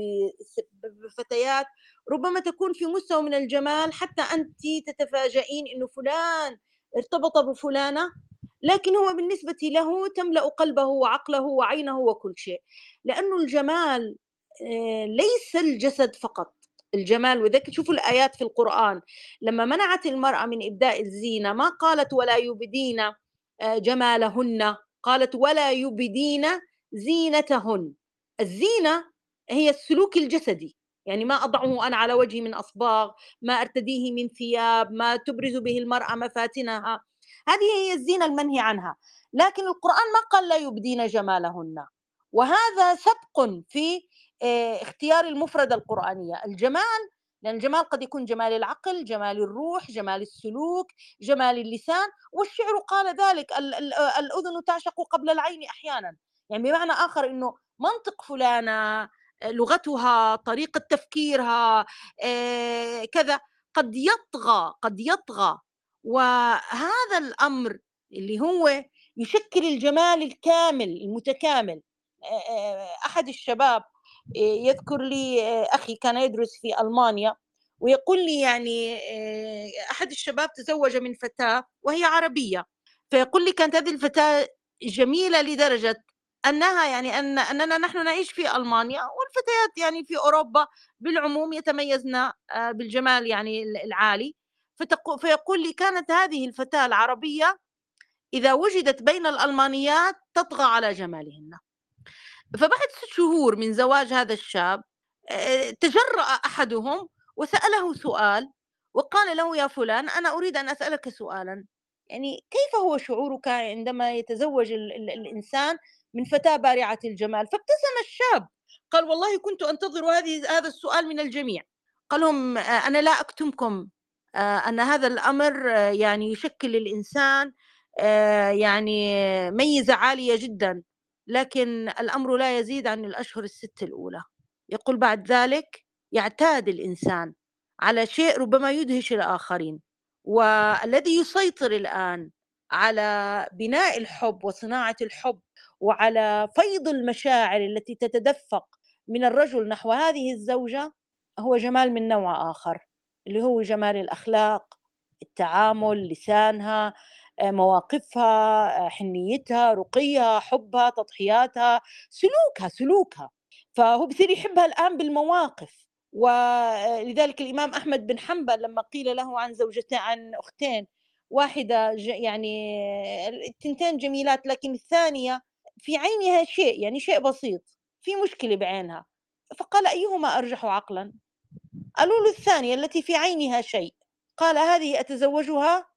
بفتيات ربما تكون في مستوى من الجمال حتى أنت تتفاجئين إنه فلان ارتبط بفلانة لكن هو بالنسبة له تملأ قلبه وعقله وعينه وكل شيء. لأنه الجمال ليس الجسد فقط. الجمال وذلك شوفوا الآيات في القرآن. لما منعت المرأة من إبداء الزينة ما قالت ولا يبدين آه، جمالهن؟ قالت ولا يبدين زينتهن. الزينة هي السلوك الجسدي. يعني ما أضعه أنا على وجهي من أصباغ ما أرتديه من ثياب ما تبرز به المرأة مفاتنها. هذه هي الزينة المنهي عنها. لكن القرآن ما قال لا يبدين جمالهن. وهذا سبق في آه، اختيار المفردة القرآنية. الجمال لأن الجمال قد يكون جمال العقل جمال الروح جمال السلوك جمال اللسان. والشعر قال ذلك الأذن تعشق قبل العين أحيانا. يعني بمعنى آخر إنه منطق فلانة لغتها طريقة تفكيرها كذا قد يطغى قد يطغى. وهذا الأمر اللي هو يشكل الجمال الكامل المتكامل. أحد الشباب يذكر لي أخي كان يدرس في ألمانيا ويقول لي يعني أحد الشباب تزوج من فتاة وهي عربية. فيقول لي كانت هذه الفتاة جميلة لدرجة أنها يعني أن أننا نحن نعيش في ألمانيا والفتيات يعني في أوروبا بالعموم يتميزن آه، بالجمال يعني العالي. فيقول لي كانت هذه الفتاة العربية إذا وجدت بين الألمانيات تطغى على جمالهن. فبعد ست شهور من زواج هذا الشاب آه، تجرأ أحدهم وسأله سؤال وقال له يا فلان أنا أريد أن أسألك سؤالا. يعني كيف هو شعورك عندما يتزوج الإنسان من فتاة بارعة الجمال؟ فابتسم الشاب قال والله كنت أنتظر هذه هذا السؤال من الجميع. قال لهم أنا لا أكتمكم أن هذا الأمر يعني يشكل الإنسان يعني ميزة عالية جدا. لكن الأمر لا يزيد عن الأشهر الست الأولى. يقول بعد ذلك يعتاد الإنسان على شيء ربما يدهش الآخرين والذي يسيطر الآن على بناء الحب وصناعة الحب وعلى فيض المشاعر التي تتدفق من الرجل نحو هذه الزوجة هو جمال من نوع آخر اللي هو جمال الأخلاق التعامل لسانها مواقفها حنيتها رقيها حبها تضحياتها سلوكها سلوكها. فهو بصير يحبها الآن بالمواقف. ولذلك الإمام أحمد بن حنبل لما قيل له عن زوجتين عن أختين واحدة يعني التنتين جميلات لكن الثانية في عينها شيء يعني شيء بسيط في مشكلة بعينها. فقال أيهما أرجح عقلا؟ قالوا له الثانية التي في عينها شيء. قال هذه أتزوجها؟ آه،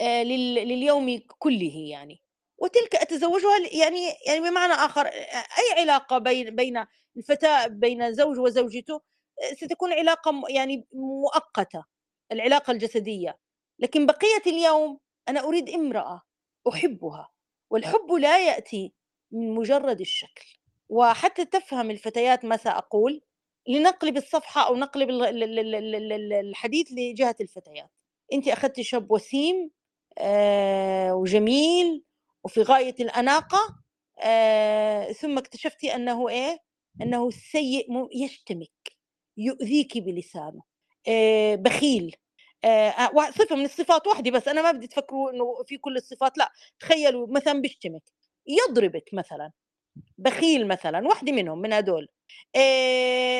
لليوم كله يعني. وتلك أتزوجها يعني يعني بمعنى آخر أي علاقة بين بين الفتاة بين زوج وزوجته آه، ستكون علاقة يعني مؤقتة العلاقة الجسدية. لكن بقية اليوم أنا أريد امرأة أحبها والحب لا يأتي من مجرد الشكل. وحتى تفهم الفتيات ما سأقول لنقلب الصفحة أو نقلب الحديث لجهة الفتيات. أنت أخذت شاب وسيم آه، وجميل. وفي غاية الأناقة آه، ثم اكتشفتي أنه إيه؟ أنه سيء يشتمك يؤذيك بلسانه. آه، بخيل. صفة من الصفات واحدة بس أنا ما بدي تفكروا أنه في كل الصفات لا. تخيلوا مثلا بيشتمك يضربك مثلا. بخيل مثلا واحدة منهم من هدول.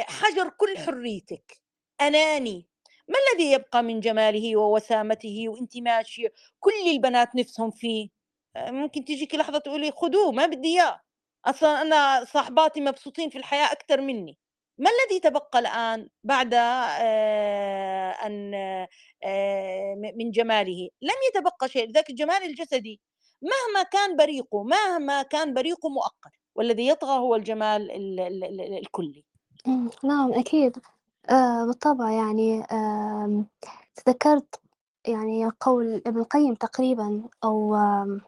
حجر كل حريتك. أناني. ما الذي يبقى من جماله ووسامته وانت ماشية كل البنات نفسهم فيه؟ ممكن تجيكي لحظة تقولي خذوه ما بدي إياه. أصلا أنا صاحباتي مبسوطين في الحياة أكثر مني. ما الذي تبقى الآن بعد أن من جماله؟ لم يتبقى شيء لذلك الجمال الجسدي. مهما كان بريقه مهما كان بريقه مؤقت والذي يطغى هو الجمال الكلي. نعم أكيد. آه بالطبع يعني آه تذكرت يعني قول ابن القيم تقريبا أو آه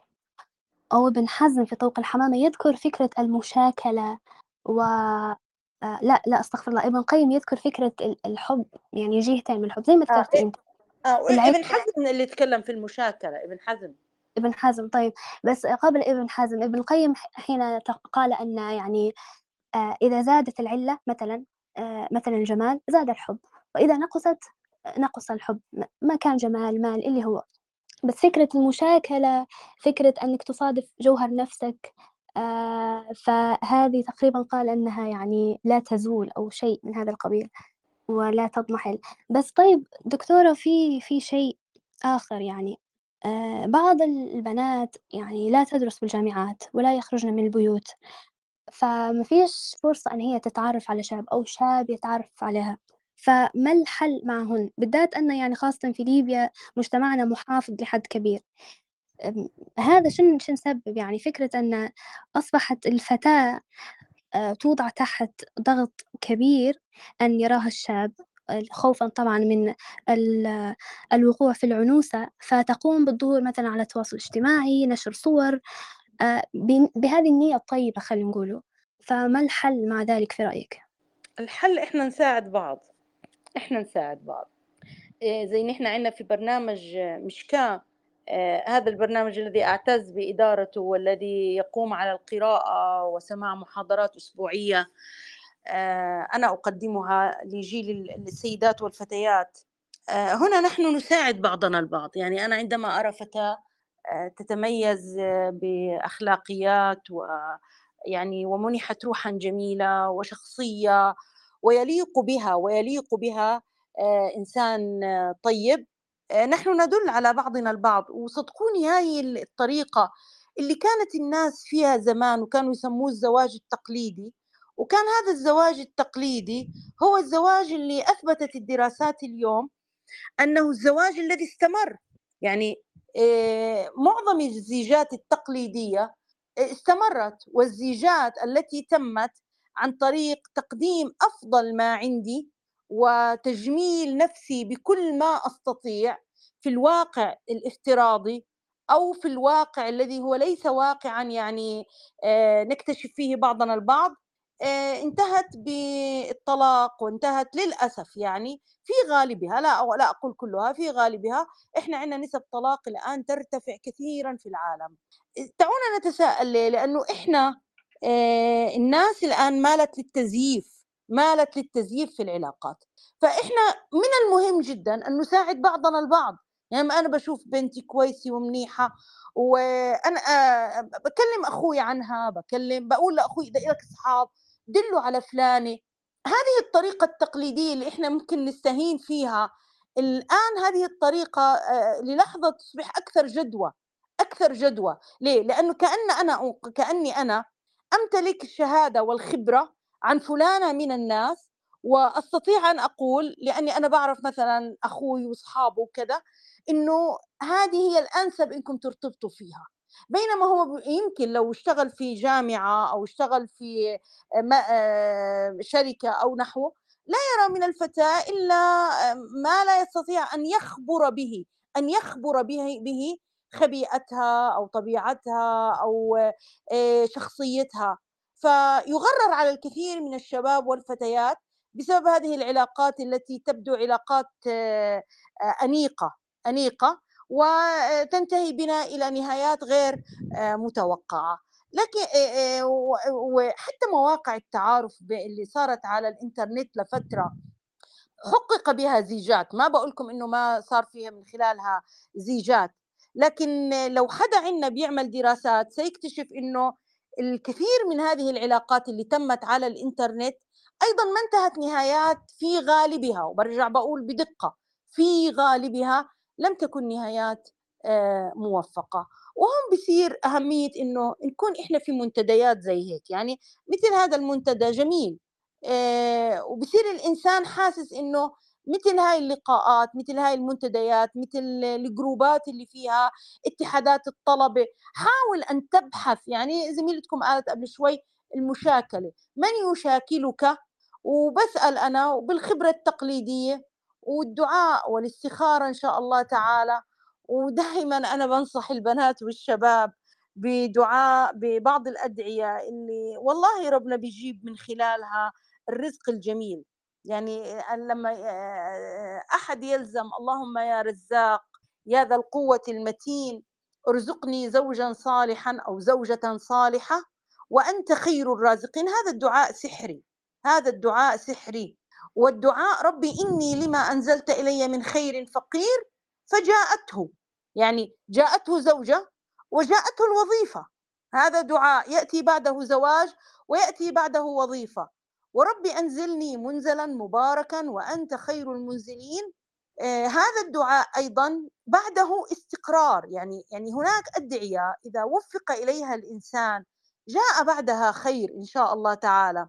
أو ابن حزم في طوق الحمامة يذكر فكرة المشاكلة و آه لا لا أستغفر الله ابن القيم يذكر فكرة الحب يعني جهتين من الحب زي ما ذكرت آه. أنت آه ابن حزم اللي يتكلم في المشاكلة ابن حزم ابن حزم طيب بس قبل ابن حزم ابن القيم حين قال أن يعني آه إذا زادت العلة مثلا آه مثلا الجمال زاد الحب وإذا نقصت نقص الحب. ما كان جمال مال اللي هو. بس فكرة المشاكلة فكرة أنك تصادف جوهر نفسك آه فهذه تقريبا قال أنها يعني لا تزول أو شيء من هذا القبيل ولا تضمحل. بس طيب دكتورة في في شيء آخر يعني. آه بعض البنات يعني لا تدرس بالجامعات ولا يخرجن من البيوت. فما فيش فرصة أن هي تتعرف على شاب أو شاب يتعرف عليها. فما الحل معهن؟ بالذات أن يعني خاصة في ليبيا مجتمعنا محافظ لحد كبير. هذا شن شن سبب؟ يعني فكرة أن أصبحت الفتاة آه، توضع تحت ضغط كبير أن يراها الشاب خوفا طبعا من الوقوع في العنوسة. فتقوم بالظهور مثلا على التواصل الاجتماعي نشر صور بهذه النية الطيبة خلينا نقوله. فما الحل مع ذلك في رأيك؟ الحل إحنا نساعد بعض. إحنا نساعد بعض. إيه، زي نحن عندنا في برنامج مشكاة آه، هذا البرنامج الذي أعتز بإدارته والذي يقوم على القراءة وسماع محاضرات أسبوعية آه، أنا أقدمها لجيل السيدات والفتيات. آه، هنا نحن نساعد بعضنا البعض. يعني أنا عندما أرى فتاة تتميز بأخلاقيات و يعني ومنحت روحا جميلة وشخصية ويليق بها ويليق بها إنسان طيب. نحن ندل على بعضنا البعض. وصدقوني هاي الطريقة اللي كانت الناس فيها زمان وكانوا يسموه الزواج التقليدي. وكان هذا الزواج التقليدي هو الزواج اللي أثبتت الدراسات اليوم أنه الزواج الذي استمر. يعني معظم الزيجات التقليدية استمرت والزيجات التي تمت عن طريق تقديم أفضل ما عندي وتجميل نفسي بكل ما أستطيع في الواقع الافتراضي أو في الواقع الذي هو ليس واقعا يعني نكتشف فيه بعضنا البعض. آه، انتهت بالطلاق وانتهت للأسف يعني في غالبها لا لا أقول كلها في غالبها إحنا عندنا نسب طلاق الآن ترتفع كثيرا في العالم. دعونا نتساءل ليه؟ لأنه إحنا آه، الناس الآن مالت للتزييف مالت للتزييف في العلاقات. فإحنا من المهم جدا أن نساعد بعضنا البعض. يعني ما أنا باشوف بنتي كويسة ومنيحة وأنا آآ باكلّم أخويا عنها، باكلّم باقول لأخوي إذا إلك أصحاب دلّوا على فلانة، هذه الطريقة التقليدية اللي إحنا ممكن نستهين فيها، الآن هذه الطريقة آآ للحظة تصبح أكثر جدوى، أكثر جدوى، ليه؟ لأنه كأن أنا كأني أنا أمتلك الشهادة والخبرة عن فلانة من الناس، وأستطيع أن أقول لأني أنا باعرف مثلًا أخوي وأصحابه وكذا، إنه هذه هي الأنسب إنكم ترتبطوا فيها، بينما هو يمكن لو اشتغل في جامعة أو اشتغل في ما آآ شركة أو نحوه، لا يرى من الفتاة إلا آآ ما لا يستطيع أن يخبر به، أن يخبر به به خبيئتها أو طبيعتها أو شخصيتها، فيُغرّر على الكثير من الشباب والفتيات بسبب هذه العلاقات التي تبدو علاقات أنيقة، أنيقة. وتنتهي بنا إلى نهايات غير آآ متوقعة. لكن آآ و وحتى مواقع التعارف اللي صارت على الإنترنت لفترة حُقِّق بها زيجات، ما باقول لكم إنه ما صار فيها من خلالها زيجات، لكن لو حدا عندنا بيعمل دراسات سيكتشف إنه الكثير من هذه العلاقات اللي تمت على الإنترنت أيضًا ما انتهت نهايات في غالبها، وبارجع باقول بدقة، في غالبها لم تكن نهايات آآ موفقة، وهون بيصير أهمية إنه نكون إحنا في منتديات زي هيك، يعني مثل هذا المنتدى جميل آآ وبصير الإنسان حاسس إنه مثل هاي اللقاءات، مثل هاي المنتديات، مثل الجروبات اللي فيها اتحادات الطلبة، حاول أن تبحث. يعني زميلتكم قالت قبل شوي المشاكلة، من يشاكلك؟ وباسأل أنا وبالخبرة التقليدية والدعاء والاستخارة إن شاء الله تعالى، ودايمًا أنا بانصح البنات والشباب بدعاء ببعض الأدعية اللي والله ربنا بيجيب من خلالها الرزق الجميل، يعني لمّا آآ أحد يلزم اللهم يا رزاق يا ذا القوة المتين ارزقني زوجًا صالحًا أو زوجة صالحة وأنت خير الرازقين، هذا الدعاء سحري، هذا الدعاء سحري، والدعاء ربي إني لما أنزلت إلي من خير فقير فجاءته، يعني جاءته زوجة وجاءته الوظيفة، هذا دعاء يأتي بعده زواج ويأتي بعده وظيفة، وربي أنزلني منزلًا مباركًا وأنت خير المنزلين، آآ هذا الدعاء أيضًا بعده استقرار، يعني يعني هناك أدعية إذا وفق إليها الإنسان جاء بعدها خير إن شاء الله تعالى.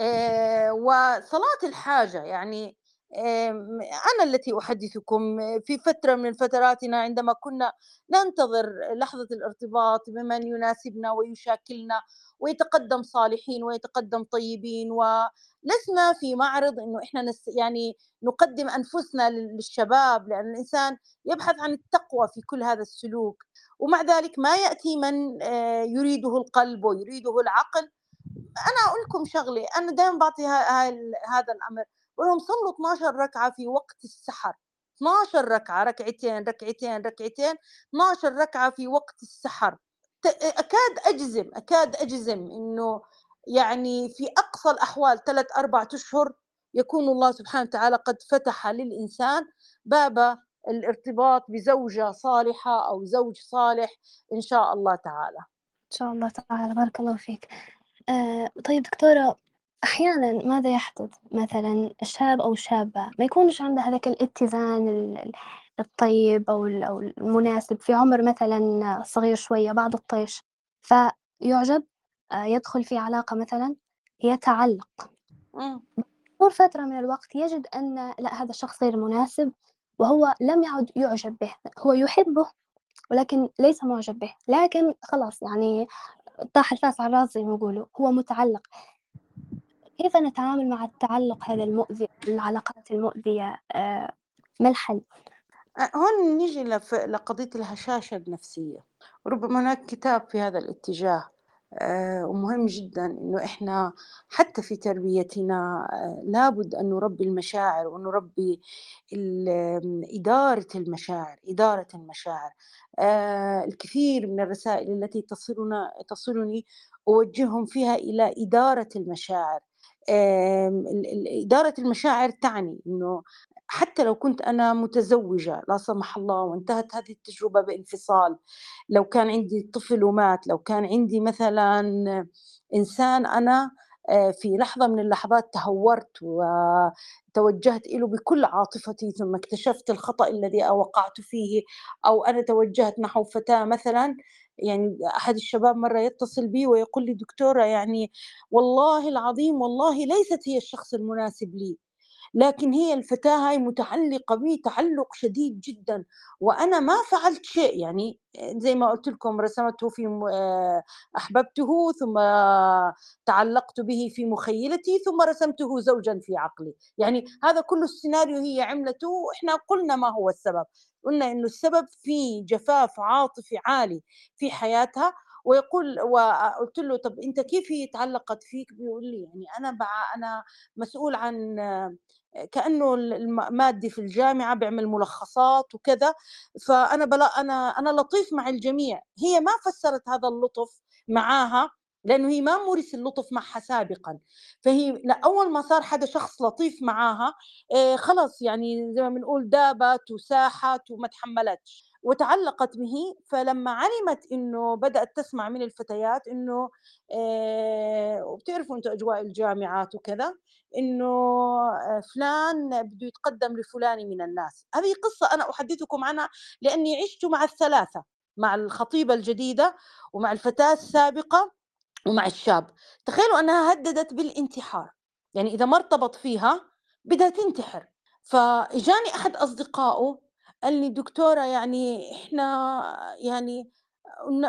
آآ وصلاة الحاجة، يعني آمم أنا التي أحدثكم في فترة من فتراتنا عندما كنا ننتظر لحظة الارتباط بمن يناسبنا ويشاكلنا ويتقدم صالحين ويتقدم طيبين، ولسنا في معرض إنه إحنا نس يعني نقدم أنفسنا لل للشباب، لأن الإنسان يبحث عن التقوى في كل هذا السلوك، ومع ذلك ما يأتي من آآ يريده القلب ويريده العقل أنا أقول لكم شغلة، أنا دايمًا باعطي ه هاي ال هذا الأمر، باقول لهم صلّوا 12 ركعة في وقت السحر، 12 ركعة، ركعتين، ركعتين، ركعتين، 12 ركعة في وقت السحر، ت أكاد أجزم، أكاد أجزم إنه يعني في أقصى الأحوال 3، 4 أشهر يكون الله سبحانه وتعالى قد فتح للإنسان باب الارتباط بزوجة صالحة أو زوج صالح إن شاء الله تعالى. إن شاء الله تعالى، بارك الله فيك. آآ طيب دكتورة أحيانًا ماذا يحدث؟ مثلًا شاب أو شابة ما يكونش عنده هذاك الاتزان ال ال الطيب أو ال أو المناسب في عمر مثلًا صغير شوية بعد الطيش، فيُعجب آآ يدخل في علاقة مثلًا يتعلق،. مرور فترة من الوقت يجد أن لأ هذا الشخص غير مناسب وهو لم يعد يُعجب به، هو يحبه ولكن ليس معجب به، لكن خلاص يعني طاح الفاس على الراس زي ما يقولوا، هو متعلق. كيف نتعامل مع التعلق هذا المؤذي، العلاقات المؤذية آآ ما الحل؟ أ هون نيجي لقضية الهشاشة النفسية، وربما هناك كتاب في هذا الاتجاه، ومهم جدًا إنه إحنا حتى في تربيتنا آآ لابد أن نربي المشاعر ونربي إدارة المشاعر، إدارة المشاعر. آآ الكثير من الرسائل التي تصلنا تصلني أوجههم فيها إلى إدارة المشاعر. إدارة المشاعر تعني إنه حتى لو كنت أنا متزوجة لا سمح الله وانتهت هذه التجربة بانفصال، لو كان عندي طفل ومات، لو كان عندي مثلًا إنسان أنا آه، في لحظة من اللحظات تهورت وتوجهت إله بكل عاطفتي ثم اكتشفت الخطأ الذي وقعت فيه أو أنا توجهت نحو فتاة مثلا يعني أحد الشباب مرة يتصل بي ويقول لي دكتورة يعني والله العظيم والله ليست هي الشخص المناسب لي. لكن هي الفتاة هاي متعلقة بي تعلق شديد جدا. وأنا ما فعلت شيء يعني زي ما قلت لكم رسمته في آه، أحببته ثم تعلقت به في مخيلتي ثم رسمته زوجا في عقلي. يعني هذا كل السيناريو هي عملته وإحنا قلنا ما هو السبب. قلنا إنه السبب في جفاف عاطفي عالي في حياتها ويقول وقلت له طب أنت كيف هي تعلقت فيك؟ بيقول لي يعني أنا بع أنا مسؤول عن كأنه المادي في الجامعة بيعمل ملخصات وكذا فأنا بلا أنا أنا لطيف مع الجميع. هي ما فسرت هذا اللطف معاها لأنه هي ما مورس اللطف معها سابقا. فهي لا أول ما صار حدا شخص لطيف معاها إيه خلص يعني زي ما بنقول دابت وساحت وما تحملتش. وتعلقت به فلما علمت إنه بدأت تسمع من الفتيات إنه آه وبتعرفوا أنتم أجواء الجامعات وكذا إنه آه، فلان بده يتقدم لفلان من الناس. هذه قصة أنا أحدثكم عنها لأني عشت مع الثلاثة مع الخطيبة الجديدة ومع الفتاة السابقة ومع الشاب. تخيلوا أنها هددت بالانتحار. يعني إذا ما ارتبط فيها بدها تنتحر. فإجاني أحد أصدقائه قال لي دكتورة يعني إحنا يعني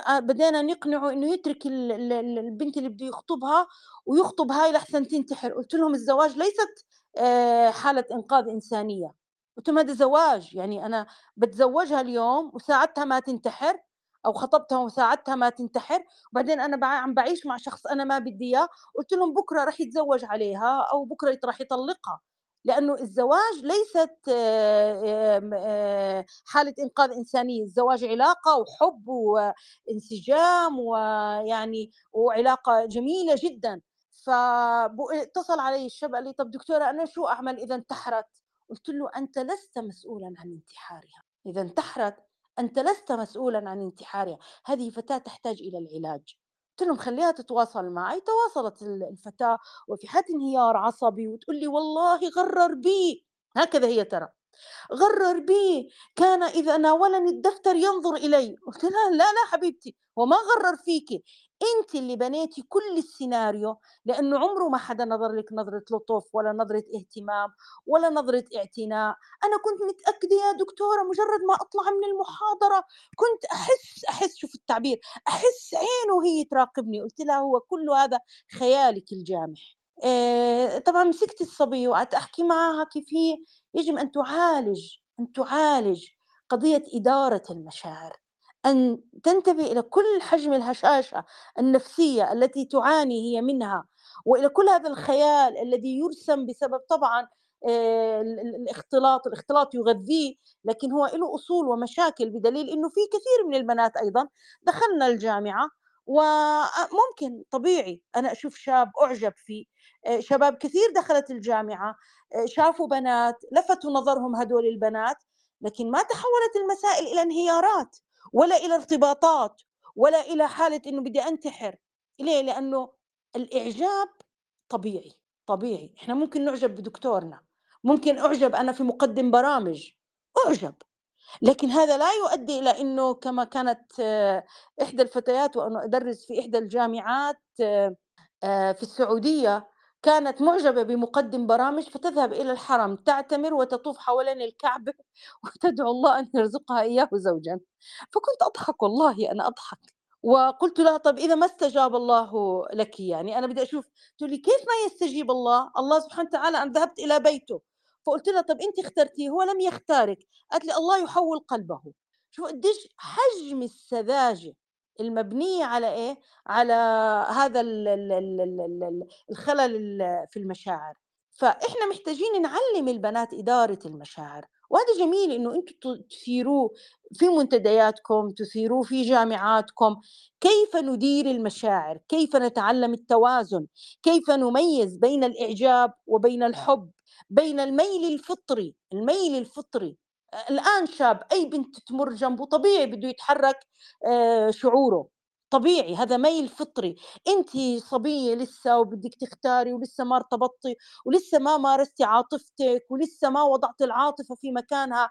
آه، بدينا نقنعه إنه يترك البنت اللي بده يخطبها ويخطب هاي لحسن تنتحر. قلت لهم الزواج ليست آه، حالة إنقاذ إنسانية. قلت لهم هذا زواج يعني أنا بتزوجها اليوم وساعدتها ما تنتحر أو خطبتها وساعدتها ما تنتحر وبعدين أنا عم بعيش مع شخص أنا ما بدي إياه. قلت لهم بكرة راح يتزوج عليها أو بكرة راح يطلقها. لأنه الزواج ليست حالة إنقاذ إنسانية الزواج علاقة وحب وانسجام ويعني وعلاقة جميلة جدا. فاتصل علي الشاب قال لي طب دكتورة أنا شو أعمل إذا انتحرت؟ قلت له أنت لست مسؤولا عن انتحارها. إذا انتحرت أنت لست مسؤولا عن انتحارها. هذه فتاة تحتاج إلى العلاج. قلت لهم خليها تتواصل معي. تواصلت الفتاة وفي حالة انهيار عصبي وتقول لي والله غرر بي. هكذا هي ترى. غرر بي. كان إذا ناولني الدفتر ينظر إلي. قلت لها لا لا حبيبتي. هو ما غرر فيكي انت اللي بنيتي كل السيناريو لأنه عمره ما حدا نظر لك نظرة لطف ولا نظرة اهتمام ولا نظرة اعتناء. أنا كنت متأكدة يا دكتورة مجرد ما أطلع من المحاضرة كنت أحس أحس شوف التعبير أحس عينه وهي تراقبني. قلت لها هو كل هذا خيالك الجامح. إيه طبعا مسكت الصبيه وقعدت أحكي معها كيف هي. يجب أن تعالج أن تعالج قضية إدارة المشاعر. أن تنتبه إلى كل حجم الهشاشة النفسية التي تعاني هي منها وإلى كل هذا الخيال الذي يرسم بسبب طبعا آه، الاختلاط الاختلاط يغذيه لكن هو له أصول ومشاكل بدليل أنه في كثير من البنات أيضا دخلنا الجامعة وممكن طبيعي أنا أشوف شاب أعجب فيه آه، شباب كثير دخلت الجامعة آه، شافوا بنات لفتوا نظرهم هدول البنات لكن ما تحولت المسائل إلى انهيارات. ولا إلى ارتباطات ولا إلى حالة إنه بدي أنتحر. ليه؟ لأنه الإعجاب طبيعي طبيعي. إحنا ممكن نعجب بدكتورنا ممكن أعجب أنا في مقدم برامج أعجب. لكن هذا لا يؤدي إلى إنه كما كانت آه، إحدى الفتيات وأنا أدرس في إحدى الجامعات آه، آه، في السعودية كانت معجبة بمقدم برامج فتذهب إلى الحرم تعتمر وتطوف حوالين الكعبة وتدعو الله أن يرزقها إياه زوجا. فكنت أضحك والله أنا أضحك. وقلت لها طب إذا ما استجاب الله لك يعني؟ أنا بدي أشوف. تقول لي كيف ما يستجيب الله؟ الله سبحانه وتعالى أنا ذهبت إلى بيته. فقلت لها طب أنت اخترتيه؟ هو لم يختارك. قالت لي الله يحول قلبه. شو قديش حجم السذاجة. المبنية على إيه؟ على هذا الخلل في المشاعر. فإحنا محتاجين نعلم البنات إدارة المشاعر. وهذا جميل إنه أنتم تثيروه في منتدياتكم تثيروه في جامعاتكم. كيف ندير المشاعر؟ كيف نتعلم التوازن؟ كيف نميز بين الإعجاب وبين الحب؟ بين الميل الفطري الميل الفطري. الآن شاب أي بنت تمر جنبه طبيعي بده يتحرك آه، شعوره. طبيعي هذا ميل فطري. انت صبية لسه وبدك تختاري ولسه ما ارتبطتي ولسه ما مارستي عاطفتك ولسه ما وضعت العاطفة في مكانها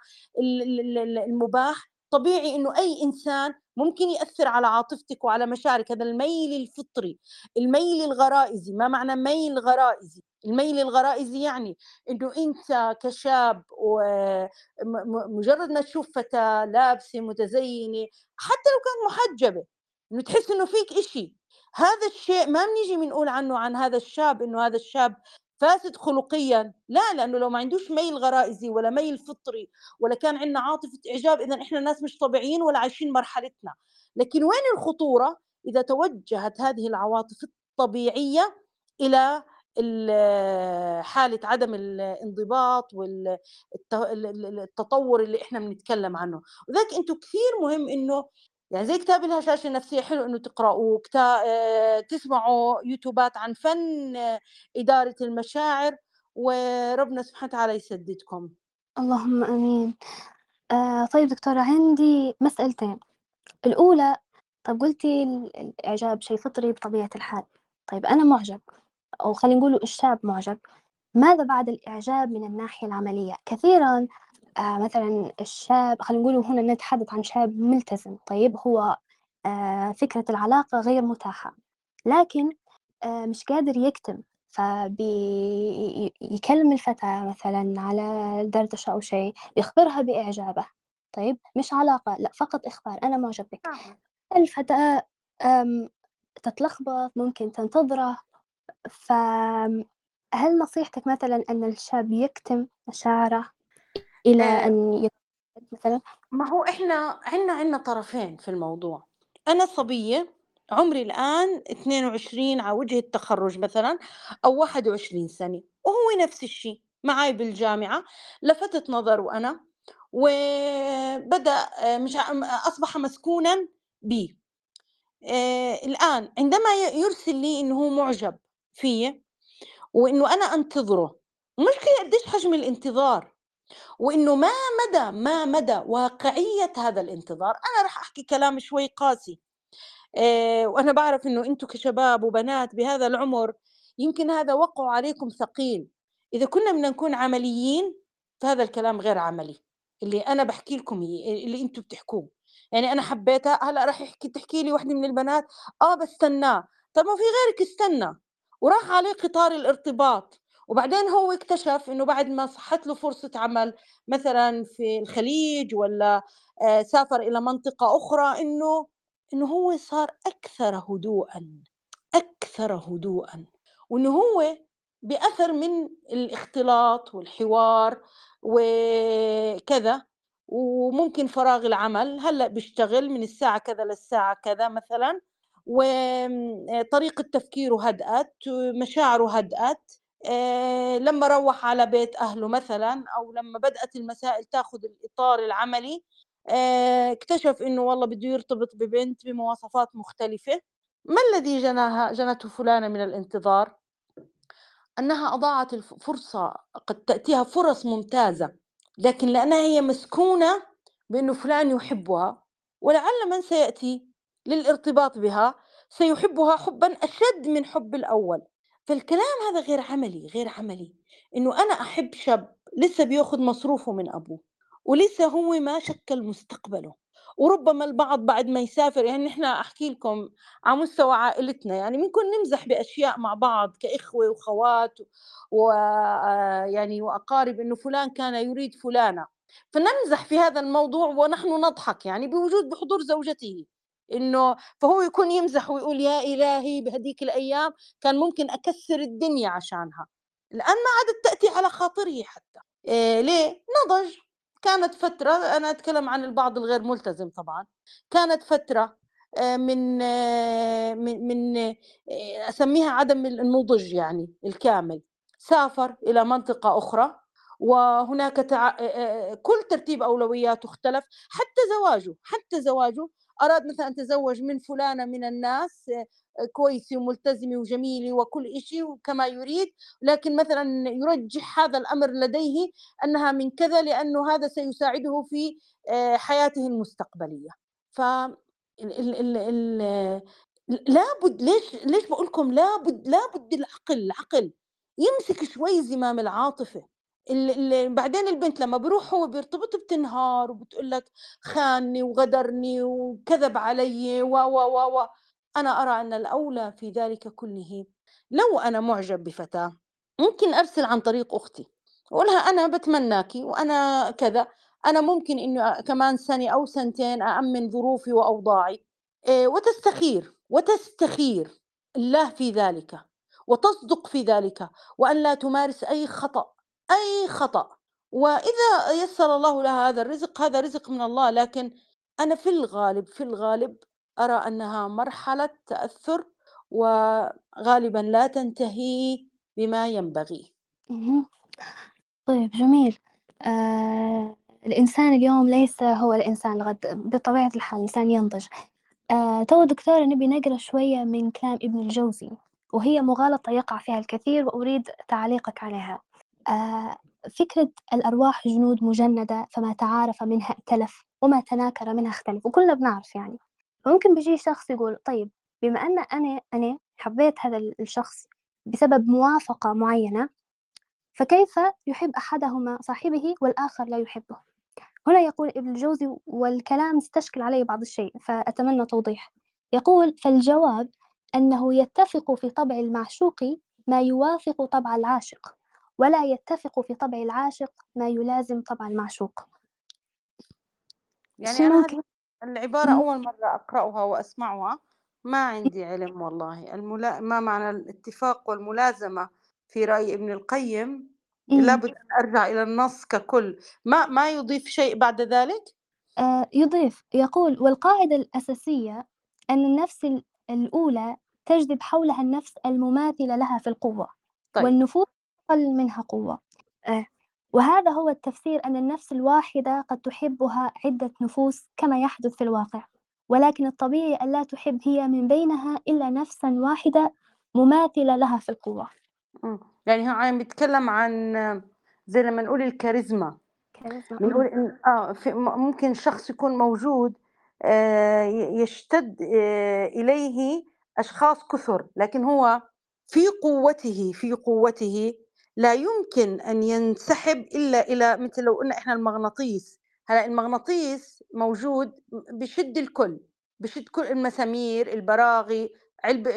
المباح طبيعي إنه أي إنسان ممكن يأثر على عاطفتك وعلى مشاعرك. هذا الميل الفطري الميل الغرائزي. ما معنى ميل غرائزي؟ الميل الغرائزي يعني إنه أنت كشاب ومجرد ما تشوف فتاة لابسة متزينة حتى لو كانت محجبة إنه تحس إنه فيك إشي. هذا الشيء ما بنيجي بنقول عنه عن هذا الشاب إنه هذا الشاب فاسد خلقيا. لا لأنه لو ما عندوش ميل غرائزي ولا ميل فطري ولا كان عندنا عاطفة إعجاب اذا إحنا ناس مش طبيعيين ولا عايشين مرحلتنا. لكن وين الخطورة؟ إذا توجهت هذه العواطف الطبيعية إلى حالة عدم الانضباط والتطور اللي إحنا بنتكلم عنه. وذلك أنتم كثير مهم إنه يعني زي كتاب الهشاشة النفسية حلو إنه تقرأوه كتا... آه، تسمعوا يوتيوبات عن فن إدارة المشاعر وربنا سبحانه وتعالى يسددكم. اللهم آمين. آه طيب دكتورة عندي مسألتين. الأولى طب قلتي الإعجاب شيء فطري بطبيعة الحال. طيب أنا معجب أو خلينا نقول الشاب معجب. ماذا بعد الإعجاب من الناحية العملية؟ كثيرا آه مثلا الشاب خلينا نقول هنا نتحدث عن شاب ملتزم طيب هو آه فكرة العلاقة غير متاحة لكن آه مش قادر يكتم فبيكلم الفتاة مثلا على دردشة أو شيء يخبرها بإعجابه طيب مش علاقة لا فقط إخبار أنا معجب بك نعم. الفتاة تتلخبط ممكن تنتظره فهل نصيحتك مثلا أن الشاب يكتم مشاعره إلى آه. أن مثلا ما هو إحنا عندنا عندنا طرفين في الموضوع. أنا صبية عمري الآن 22 على وجه التخرج مثلا أو 21 سنة. وهو نفس الشيء معي بالجامعة. لفتت نظره أنا وبدأ آه، مش أصبح مسكونا بي. آه الآن عندما يرسل لي إنه هو معجب فيه وإنه أنا أنتظره المشكلة قديش حجم الانتظار؟ وإنه ما مدى ما مدى واقعية هذا الانتظار. أنا رح أحكي كلام شوي قاسي. آه، وأنا بعرف إنه أنتم كشباب وبنات بهذا العمر يمكن هذا وقع عليكم ثقيل. إذا كنا بدنا نكون عمليين فهذا الكلام غير عملي. اللي أنا بحكي لكم اللي أنتم بتحكوه. يعني أنا حبيتها هلأ راح يحكي تحكي لي وحدة من البنات آه بستناه. طب ما في غيرك استنى. وراح عليه قطار الارتباط. وبعدين هو اكتشف إنه بعد ما صحت له فرصة عمل مثلا في الخليج ولا آه، سافر إلى منطقة أخرى إنه إنه هو صار أكثر هدوءا أكثر هدوءا. وإنه هو بأثر من الاختلاط والحوار وكذا وممكن فراغ العمل. هلأ بيشتغل من الساعة كذا للساعة كذا مثلا وطريقه تفكيره هدأت مشاعره هدأت. آه، لما روح على بيت أهله مثلا أو لما بدأت المسائل تاخذ الإطار العملي آه، اكتشف إنه والله بده يرتبط ببنت بمواصفات مختلفة. ما الذي جناها جنته فلانة من الانتظار؟ أنها أضاعت الفرصة قد تأتيها فرص ممتازة لكن لأنها هي مسكونة بأنه فلان يحبها ولعل من سيأتي للارتباط بها سيحبها حبا أشد من حب الأول. فالكلام هذا غير عملي غير عملي. إنه أنا أحب شاب لسه بياخذ مصروفه من أبوه ولسه هو ما شكل مستقبله. وربما البعض بعد ما يسافر يعني نحن أحكي لكم على مستوى عائلتنا يعني بنكون نمزح بأشياء مع بعض كإخوة وخوات ويعني وأقارب إنه فلان كان يريد فلانة. فنمزح في هذا الموضوع ونحن نضحك يعني بوجود بحضور زوجته. إنه فهو يكون يمزح ويقول يا إلهي بهديك الأيام كان ممكن أكسر الدنيا عشانها الان ما عادت تأتي على خاطره حتى. إيه ليه؟ نضج. كانت فترة أنا أتكلم عن البعض الغير ملتزم طبعا. كانت فترة آه، من آه، من من آه، أسميها عدم النضج يعني الكامل. سافر إلى منطقة أخرى وهناك تع... كل ترتيب أولوياته اختلف حتى زواجه حتى زواجه أراد مثلا أن تزوج من فلانة من الناس كويسة وملتزمة وجميلة وكل شيء كما يريد لكن مثلا يرجح هذا الأمر لديه أنها من كذا لأنه هذا سيساعده في حياته المستقبلية. ف لابد ليش ليش بقول لكم لابد لابد العقل العقل يمسك شوي زمام العاطفة اللي بعدين البنت لما بروح هو بيرتبط بتنهار وبتقول لك خانني وغدرني وكذب علي و و و و. أنا أرى أن الأولى في ذلك كله لو أنا معجب بفتاة ممكن أرسل عن طريق أختي أقولها أنا بتمناكي وأنا كذا أنا ممكن إنه كمان سنة أو سنتين أأمن ظروفي وأوضاعي إيه، وتستخير وتستخير الله في ذلك وتصدق في ذلك وأن لا تمارس أي خطأ. أي خطأ. وإذا يسر الله لها هذا الرزق هذا رزق من الله لكن أنا في الغالب في الغالب أرى أنها مرحلة تأثر وغالبا لا تنتهي بما ينبغي. طيب جميل. آه الإنسان اليوم ليس هو الإنسان الغد بطبيعة الحال الإنسان ينضج. آه تو دكتورة نبي نقرأ شوية من كلام ابن الجوزي وهي مغالطة يقع فيها الكثير وأريد تعليقك عليها. فكرة الأرواح جنود مجندة فما تعارف منها ائتلف وما تناكر منها اختلف وكلنا بنعرف يعني. فممكن بيجي شخص يقول طيب بما أن أنا أنا حبيت هذا الشخص بسبب موافقة معينة فكيف يحب أحدهما صاحبه والآخر لا يحبه؟ هنا يقول ابن الجوزي والكلام استشكل عليه بعض الشيء فأتمنى توضيح. يقول فالجواب أنه يتفق في طبع المعشوق ما يوافق طبع العاشق. ولا يتفق في طبع العاشق ما يلازم طبع المعشوق. يعني أنا العبارة أول مرة أقرأها وأسمعها. ما عندي علم والله. الملا... ما معنى الاتفاق والملازمة في رأي ابن القيم. لابد أن أرجع إلى النص ككل. ما ما يضيف شيء بعد ذلك؟ آه يضيف. يقول والقاعدة الأساسية أن النفس الأولى تجذب حولها النفس المماثلة لها في القوة طيب. والنفوس أقل منها قوة. آه. وهذا هو التفسير أن النفس الواحدة قد تحبها عدة نفوس كما يحدث في الواقع ولكن الطبيعي أن لا تحب هي من بينها إلا نفسا واحدة مماثلة لها في القوة. يعني هو عم بيتكلم عن زي لما نقول الكاريزما. كاريزما. بنقول إن آه في ممكن شخص يكون موجود آه يشتد آه إليه أشخاص كثر لكن هو في قوته في قوته لا يمكن أن ينسحب إلا إلى مثل لو قلنا إحنا المغناطيس. هلأ المغناطيس موجود بشد الكل بشد كل المسامير البراغي علب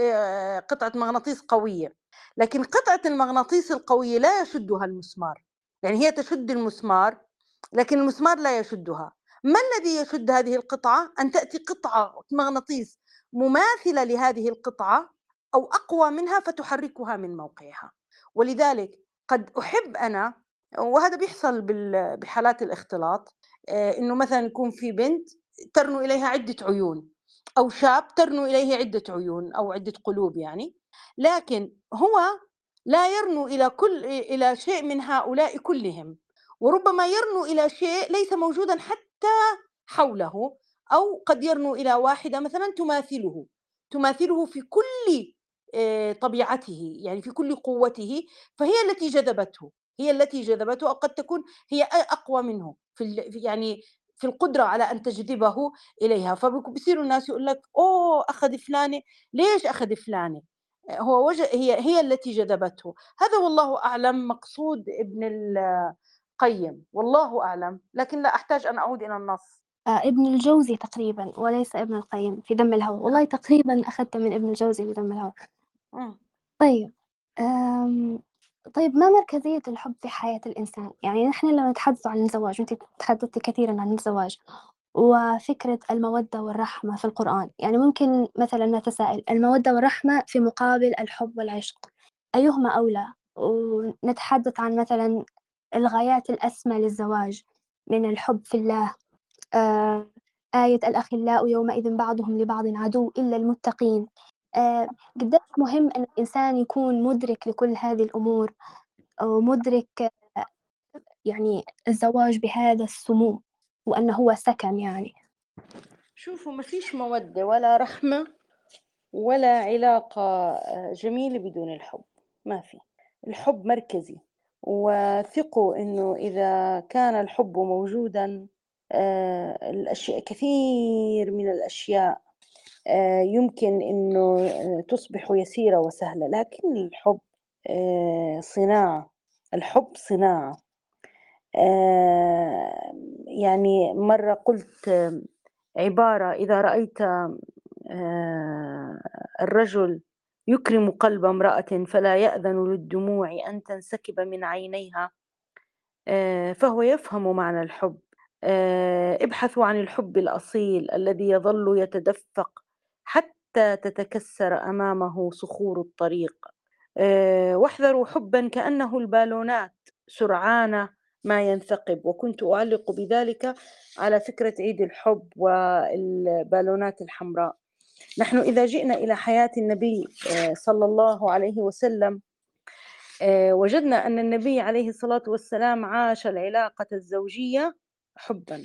قطعة مغناطيس قوية. لكن قطعة المغناطيس القوية لا يشدها المسمار. يعني هي تشد المسمار لكن المسمار لا يشدها. ما الذي يشد هذه القطعة؟ أن تأتي قطعة مغناطيس مماثلة لهذه القطعة أو أقوى منها فتحركها من موقعها. ولذلك قد أحب أنا وهذا بيحصل بحالات الاختلاط آه، إنه مثلا يكون في بنت ترنو إليها عدة عيون أو شاب ترنو إليه عدة عيون أو عدة قلوب يعني لكن هو لا يرنو إلى كل إلى شيء من هؤلاء كلهم وربما يرنو إلى شيء ليس موجودا حتى حوله أو قد يرنو إلى واحدة مثلا تماثله تماثله في كل طبيعته يعني في كل قوته فهي التي جذبته هي التي جذبته أو قد تكون هي أقوى منه في يعني في القدرة على أن تجذبه إليها. فبصير الناس يقول لك أوه أخذ فلانة. ليش أخذ فلانة؟ هو وجه هي هي التي جذبته. هذا والله أعلم مقصود ابن القيم. والله أعلم. لكن لا أحتاج أن أعود إلى النص. آه ابن الجوزي تقريبا وليس ابن القيم في دم الهوى والله تقريبا أخذت من ابن الجوزي في دم الهوى طيب طيب ما مركزية الحب في حياة الإنسان؟ يعني نحن لما نتحدث عن الزواج وأنت تحدثتي كثيرا عن الزواج وفكرة المودة والرحمة في القرآن يعني ممكن مثلا نتساءل المودة والرحمة في مقابل الحب والعشق أيهما أولى؟ ونتحدث عن مثلا الغايات الأسمى للزواج من الحب في الله آه آية الأخلاء يومئذ بعضهم لبعض عدو إلا المتقين آه قديش مهم أن الإنسان يكون مدرك لكل هذه الأمور ومدرك يعني الزواج بهذا السموم وأنه هو سكن يعني. شوفوا ما فيش مودة ولا رحمة ولا علاقة آه، جميلة بدون الحب. ما في. الحب مركزي. وثقوا إنه إذا كان الحب موجودا آه، الأشياء كثير من الأشياء آه، يمكن إنه تصبح يسيرة وسهلة لكن الحب صناعة الحب صناعة. يعني مرة قلت عبارة إذا رأيت آه، الرجل يكرم قلب امرأة فلا يأذن للدموع أن تنسكب من عينيها آه، فهو يفهم معنى الحب. آه، ابحثوا عن الحب الأصيل الذي يظل يتدفق حتى تتكسر أمامه صخور الطريق. واحذروا حبا كأنه البالونات سرعان ما ينثقب. وكنت أعلق بذلك على فكرة عيد الحب والبالونات الحمراء. نحن إذا جئنا إلى حياة النبي آه، صلى الله عليه وسلم آه، وجدنا أن النبي عليه الصلاة والسلام عاش العلاقة الزوجية حبا.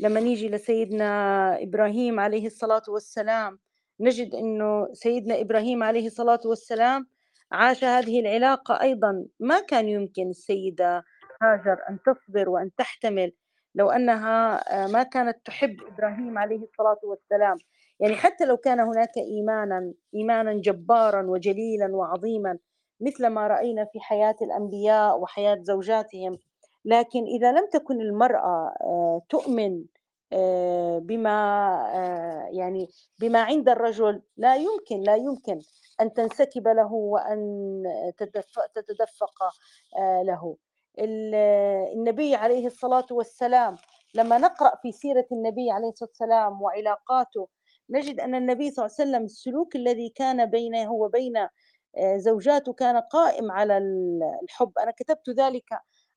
لما نيجي لسيدنا إبراهيم عليه الصلاة والسلام نجد أنه سيدنا إبراهيم عليه الصلاة والسلام عاش هذه العلاقة أيضا. ما كان يمكن السيدة هاجر أن تصبر وأن تحتمل لو أنها آه، ما كانت تحب إبراهيم عليه الصلاة والسلام. يعني حتى لو كان هناك إيمانا إيمانا جبارا وجليلا وعظيما مثل ما رأينا في حياة الأنبياء وحياة زوجاتهم. لكن إذا لم تكن المرأة آه، تؤمن بما يعني بما عند الرجل لا يمكن لا يمكن أن تنسكب له وأن تتدفق له. النبي عليه الصلاة والسلام لما نقرأ في سيرة النبي عليه الصلاة والسلام وعلاقاته نجد أن النبي صلى الله عليه وسلم السلوك الذي كان بينه وبين آه، زوجاته كان قائم على الحب. أنا كتبت ذلك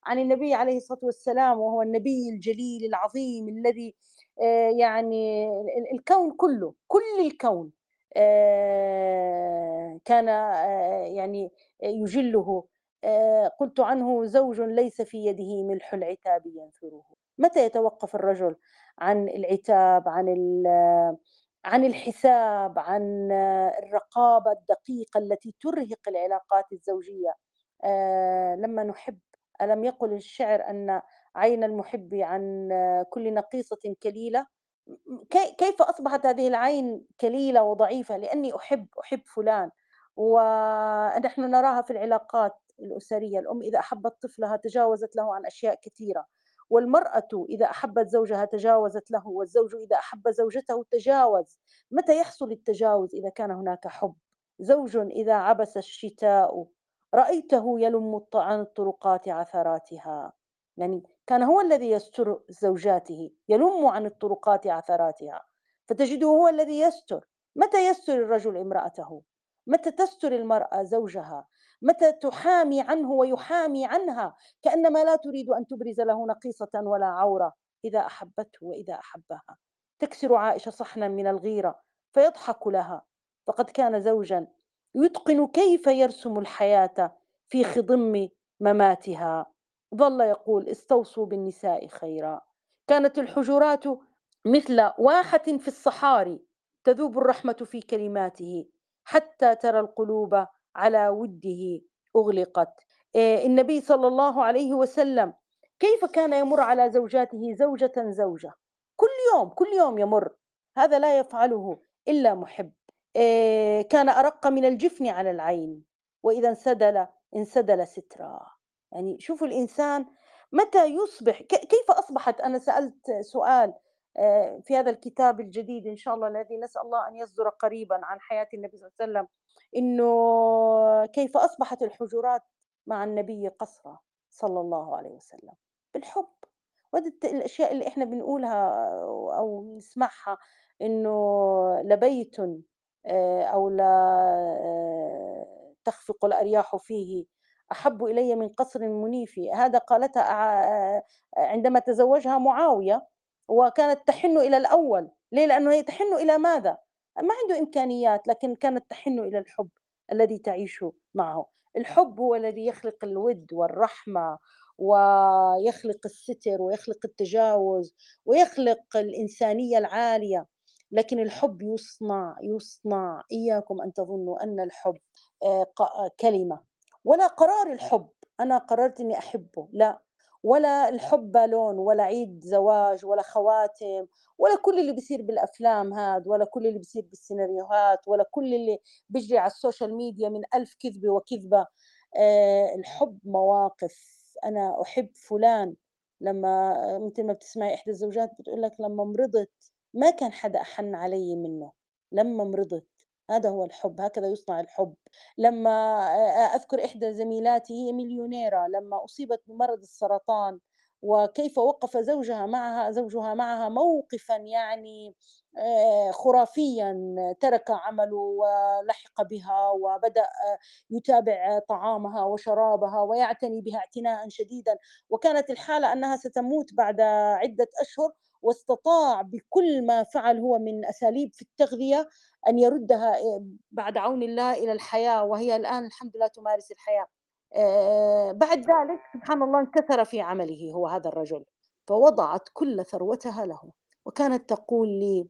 عن النبي عليه الصلاة والسلام وهو النبي الجليل العظيم الذي آه، يعني الكون كله كل الكون آه، كان يعني يجله آه، قلت عنه زوج ليس في يده ملح العتاب ينثره. متى يتوقف الرجل عن العتاب عن عن الحساب عن الرقابة الدقيقة التي ترهق العلاقات الزوجية؟ آه، لما نحب ألم يقل الشعر أن عين المحب عن كل نقيصة كليلة؟ كيف أصبحت هذه العين كليلة وضعيفة؟ لأني أحب أحب فلان ونحن نراها في العلاقات الأسرية. الأم إذا أحبت طفلها تجاوزت له عن أشياء كثيرة والمرأة إذا أحبت زوجها تجاوزت له والزوج إذا أحب زوجته تجاوز. متى يحصل التجاوز إذا كان هناك حب؟ زوج إذا عبس الشتاء. رأيته يلم عن الطرقات عثراتها. يعني كان هو الذي يستر زوجاته يلم عن الطرقات عثراتها. فتجده هو الذي يستر. متى يستر الرجل امرأته؟ متى تستر المرأة زوجها؟ متى تحامي عنه ويحامي عنها؟ كأنما لا تريد أن تبرز له نقيصة ولا عورة. إذا أحبته وإذا أحبها. تكسر عائشة صحنا من الغيرة فيضحك لها. فقد كان زوجا يتقن كيف يرسم الحياة في خضم مماتها. ظل يقول استوصوا بالنساء خيرا. كانت الحجرات مثل واحة في الصحاري تذوب الرحمة في كلماته حتى ترى القلوب على وده أغلقت. آه، النبي صلى الله عليه وسلم كيف كان يمر على زوجاته زوجة زوجة؟ كل يوم كل يوم يمر. هذا لا يفعله إلا محب. كان أرق من الجفن على العين وإذا انسدل انسدل سترا. يعني شوفوا الإنسان متى يصبح كيف أصبحت؟ أنا سألت سؤال آه، في هذا الكتاب الجديد إن شاء الله الذي نسأل الله أن يصدر قريبا عن حياة النبي صلى الله عليه وسلم إنه كيف أصبحت الحجرات مع النبي قصرة صلى الله عليه وسلم؟ بالحب. وهذه الأشياء اللي إحنا بنقولها أو نسمعها إنه لبيت آه، أو لا آه، تخفق الأرياح فيه. أحب إلي من قصر منيف. هذا قالتها عندما تزوجها معاوية وكانت تحن إلى الأول. ليه؟ لأنه هي تحن إلى ماذا؟ ما عنده إمكانيات لكن كانت تحن إلى الحب الذي تعيش معه. الحب هو الذي يخلق الود والرحمة ويخلق الستر ويخلق التجاوز ويخلق الإنسانية العالية. لكن الحب يصنع يصنع إياكم أن تظنوا أن الحب آه، كلمة. ولا قرار الحب. أنا قررت إني أحبه. لا. ولا الحب بالون ولا عيد زواج ولا خواتم ولا كل اللي بيصير بالأفلام هاد ولا كل اللي بيصير بالسيناريوهات ولا كل اللي بيجري على ال social media من ألف كذبة وكذبة. آه الحب مواقف. أنا أحب فلان لما مثل ما بتسمعي إحدى الزوجات بتقول لك لما مرضت ما كان حدا أحن علي منه لما مرضت هذا هو الحب هكذا يصنع الحب. لما أذكر إحدى زميلاتي هي مليونيرة لما أصيبت بمرض السرطان وكيف وقف زوجها معها زوجها معها موقفا يعني خرافيا ترك عمله ولحق بها وبدأ يتابع طعامها وشرابها ويعتني بها اعتناء شديدا. وكانت الحالة أنها ستموت بعد عدة أشهر واستطاع بكل ما فعل هو من أساليب في التغذية أن يردها بعد عون الله إلى الحياة وهي الآن الحمد لله تمارس الحياة. بعد ذلك سبحان الله انكثر في عمله هو هذا الرجل فوضعت كل ثروتها له وكانت تقول لي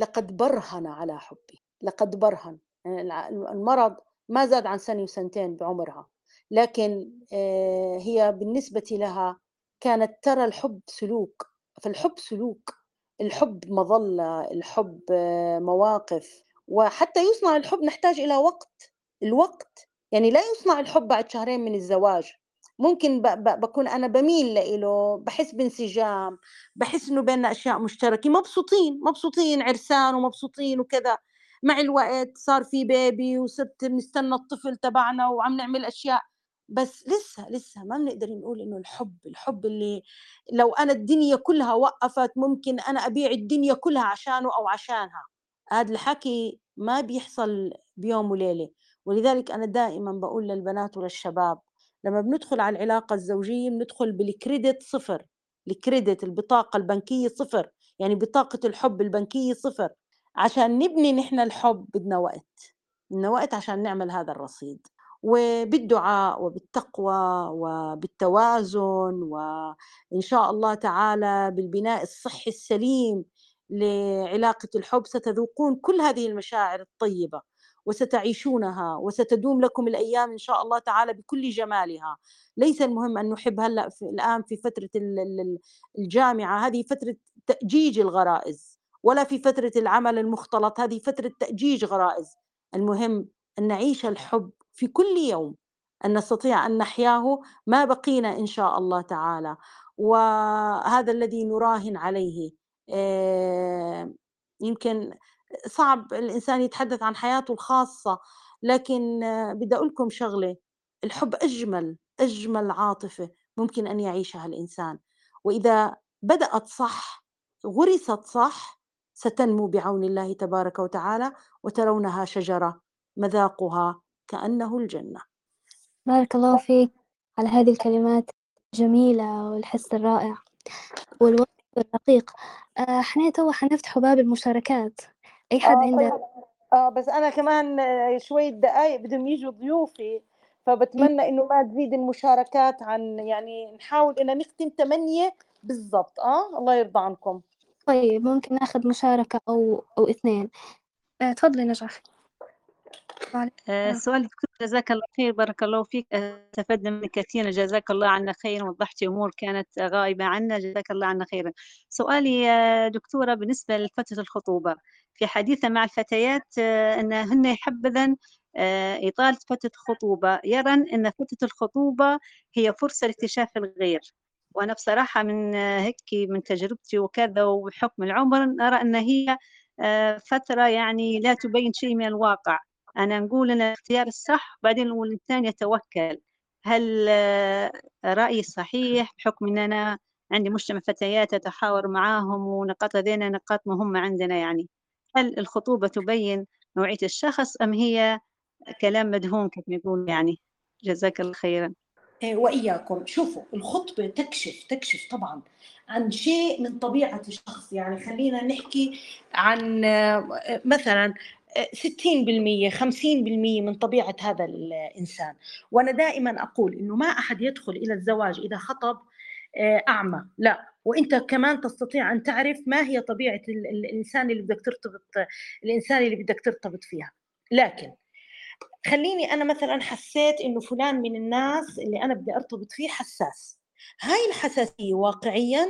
لقد برهن على حبي لقد برهن المرض ما زاد عن سنة وسنتين بعمرها لكن هي بالنسبة لها كانت ترى الحب سلوك فالحب سلوك الحب مظلة الحب مواقف وحتى يصنع الحب نحتاج إلى وقت الوقت يعني لا يصنع الحب بعد شهرين من الزواج. ممكن بكون أنا بميل له بحس بانسجام بحس إنه بيننا أشياء مشتركة مبسوطين مبسوطين عرسان ومبسوطين وكذا. مع الوقت صار في بيبي وصرت بنستنى الطفل تبعنا وعم نعمل أشياء. بس لسه لسه ما بنقدر نقول إنه الحب الحب اللي لو أنا الدنيا كلها وقفت ممكن أنا أبيع الدنيا كلها عشانه أو عشانها. هذا الحكي ما بيحصل بيوم وليلة. ولذلك أنا دائما بقول للبنات وللشباب لما بندخل على العلاقة الزوجية بندخل بالكريدت صفر الكريدت البطاقة البنكية صفر يعني بطاقة الحب البنكية صفر. عشان نبني نحن الحب بدنا وقت بدنا وقت عشان نعمل هذا الرصيد. وبالدعاء وبالتقوى وبالتوازن وإن شاء الله تعالى بالبناء الصحي السليم لعلاقة الحب ستذوقون كل هذه المشاعر الطيبة وستعيشونها وستدوم لكم الأيام إن شاء الله تعالى بكل جمالها. ليس المهم أن نحب هلأ في الآن في فترة الجامعة هذه فترة تأجيج الغرائز ولا في فترة العمل المختلط هذه فترة تأجيج غرائز. المهم أن نعيش الحب في كل يوم أن نستطيع أن نحياه ما بقينا إن شاء الله تعالى. وهذا الذي نراهن عليه يمكن صعب الإنسان يتحدث عن حياته الخاصة لكن بدي أقول لكم شغلة الحب أجمل أجمل عاطفة ممكن أن يعيشها الإنسان. وإذا بدأت صح غرست صح ستنمو بعون الله تبارك وتعالى وترونها شجرة مذاقها كأنه الجنة. بارك الله فيك على هذه الكلمات الجميلة والحس الرائع والوقت الرقيق. آه، إحنا تو حنفتحوا باب المشاركات. أي حد آه عنده؟ طيب. آه بس أنا كمان آه، شوية دقايق بدهم يجوا ضيوفي فبتمنى إنه ما تزيد المشاركات عن يعني نحاول إن نختم ثمانية بالضبط. آه الله يرضى عنكم. طيب ممكن ناخذ مشاركة أو أو اثنين. آه، تفضلي نجاح. آه، سؤال دكتور جزاك الله خير بارك الله فيك. استفدنا منك كثيرا جزاك الله عنا خيرا وضحت أمور كانت غائبة عنا جزاك الله عنا خيرا. سؤالي يا دكتورة بالنسبة لفترة الخطوبة في حديثة مع الفتيات آه، أنهن يحبذن آه، إطالة فترة الخطوبة يرن أن فترة الخطوبة هي فرصة لاكتشاف الغير. وأنا بصراحة من هيك من تجربتي وكذا وبحكم العمر أرى أن هي فترة يعني لا تبين شيء من الواقع. أنا نقول أن الاختيار الصح بعدين نقول الإنسان يتوكل هل رأيي صحيح بحكم أن أنا عندي مجتمع فتيات أتحاور معاهم ونقاط لدينا نقاط مهمة عندنا يعني؟ هل الخطوبة تبين نوعية الشخص أم هي كلام مدهون كما يقول يعني؟ جزاك الله خيرا. إيه، وإياكم. شوفوا الخطبة تكشف تكشف طبعا عن شيء من طبيعة الشخص. يعني خلينا نحكي عن مثلا 60% 50% من طبيعة هذا الإنسان. وأنا دائما أقول إنه ما أحد يدخل إلى الزواج إذا خطب آه، أعمى. لا. وأنت كمان تستطيع أن تعرف ما هي طبيعة الإنسان اللي بدك ترتبط الإنسان اللي بدك ترتبط فيها. لكن خليني أنا مثلا حسيت إنه فلان من الناس اللي أنا بدي أرتبط فيه حساس. هاي الحساسية واقعيا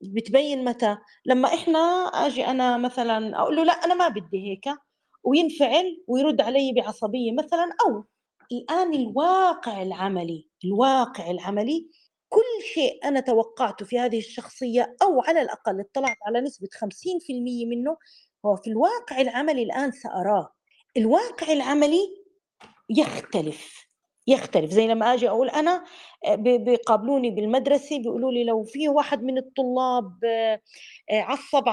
بتبين متى؟ لما إحنا أجي أنا مثلا أقول له لا أنا ما بدي هيك. وينفعل ويرد علي بعصبية مثلا أو الآن الواقع العملي الواقع العملي كل شيء أنا توقعته في هذه الشخصية أو على الأقل اطلعت على نسبة 50% منه هو في الواقع العملي الآن سأراه. الواقع العملي يختلف. يختلف. زي لما آجي أقول أنا آه، بيقابلوني بالمدرسة بيقولوا لي لو في واحد من الطلاب آه، آه، عصب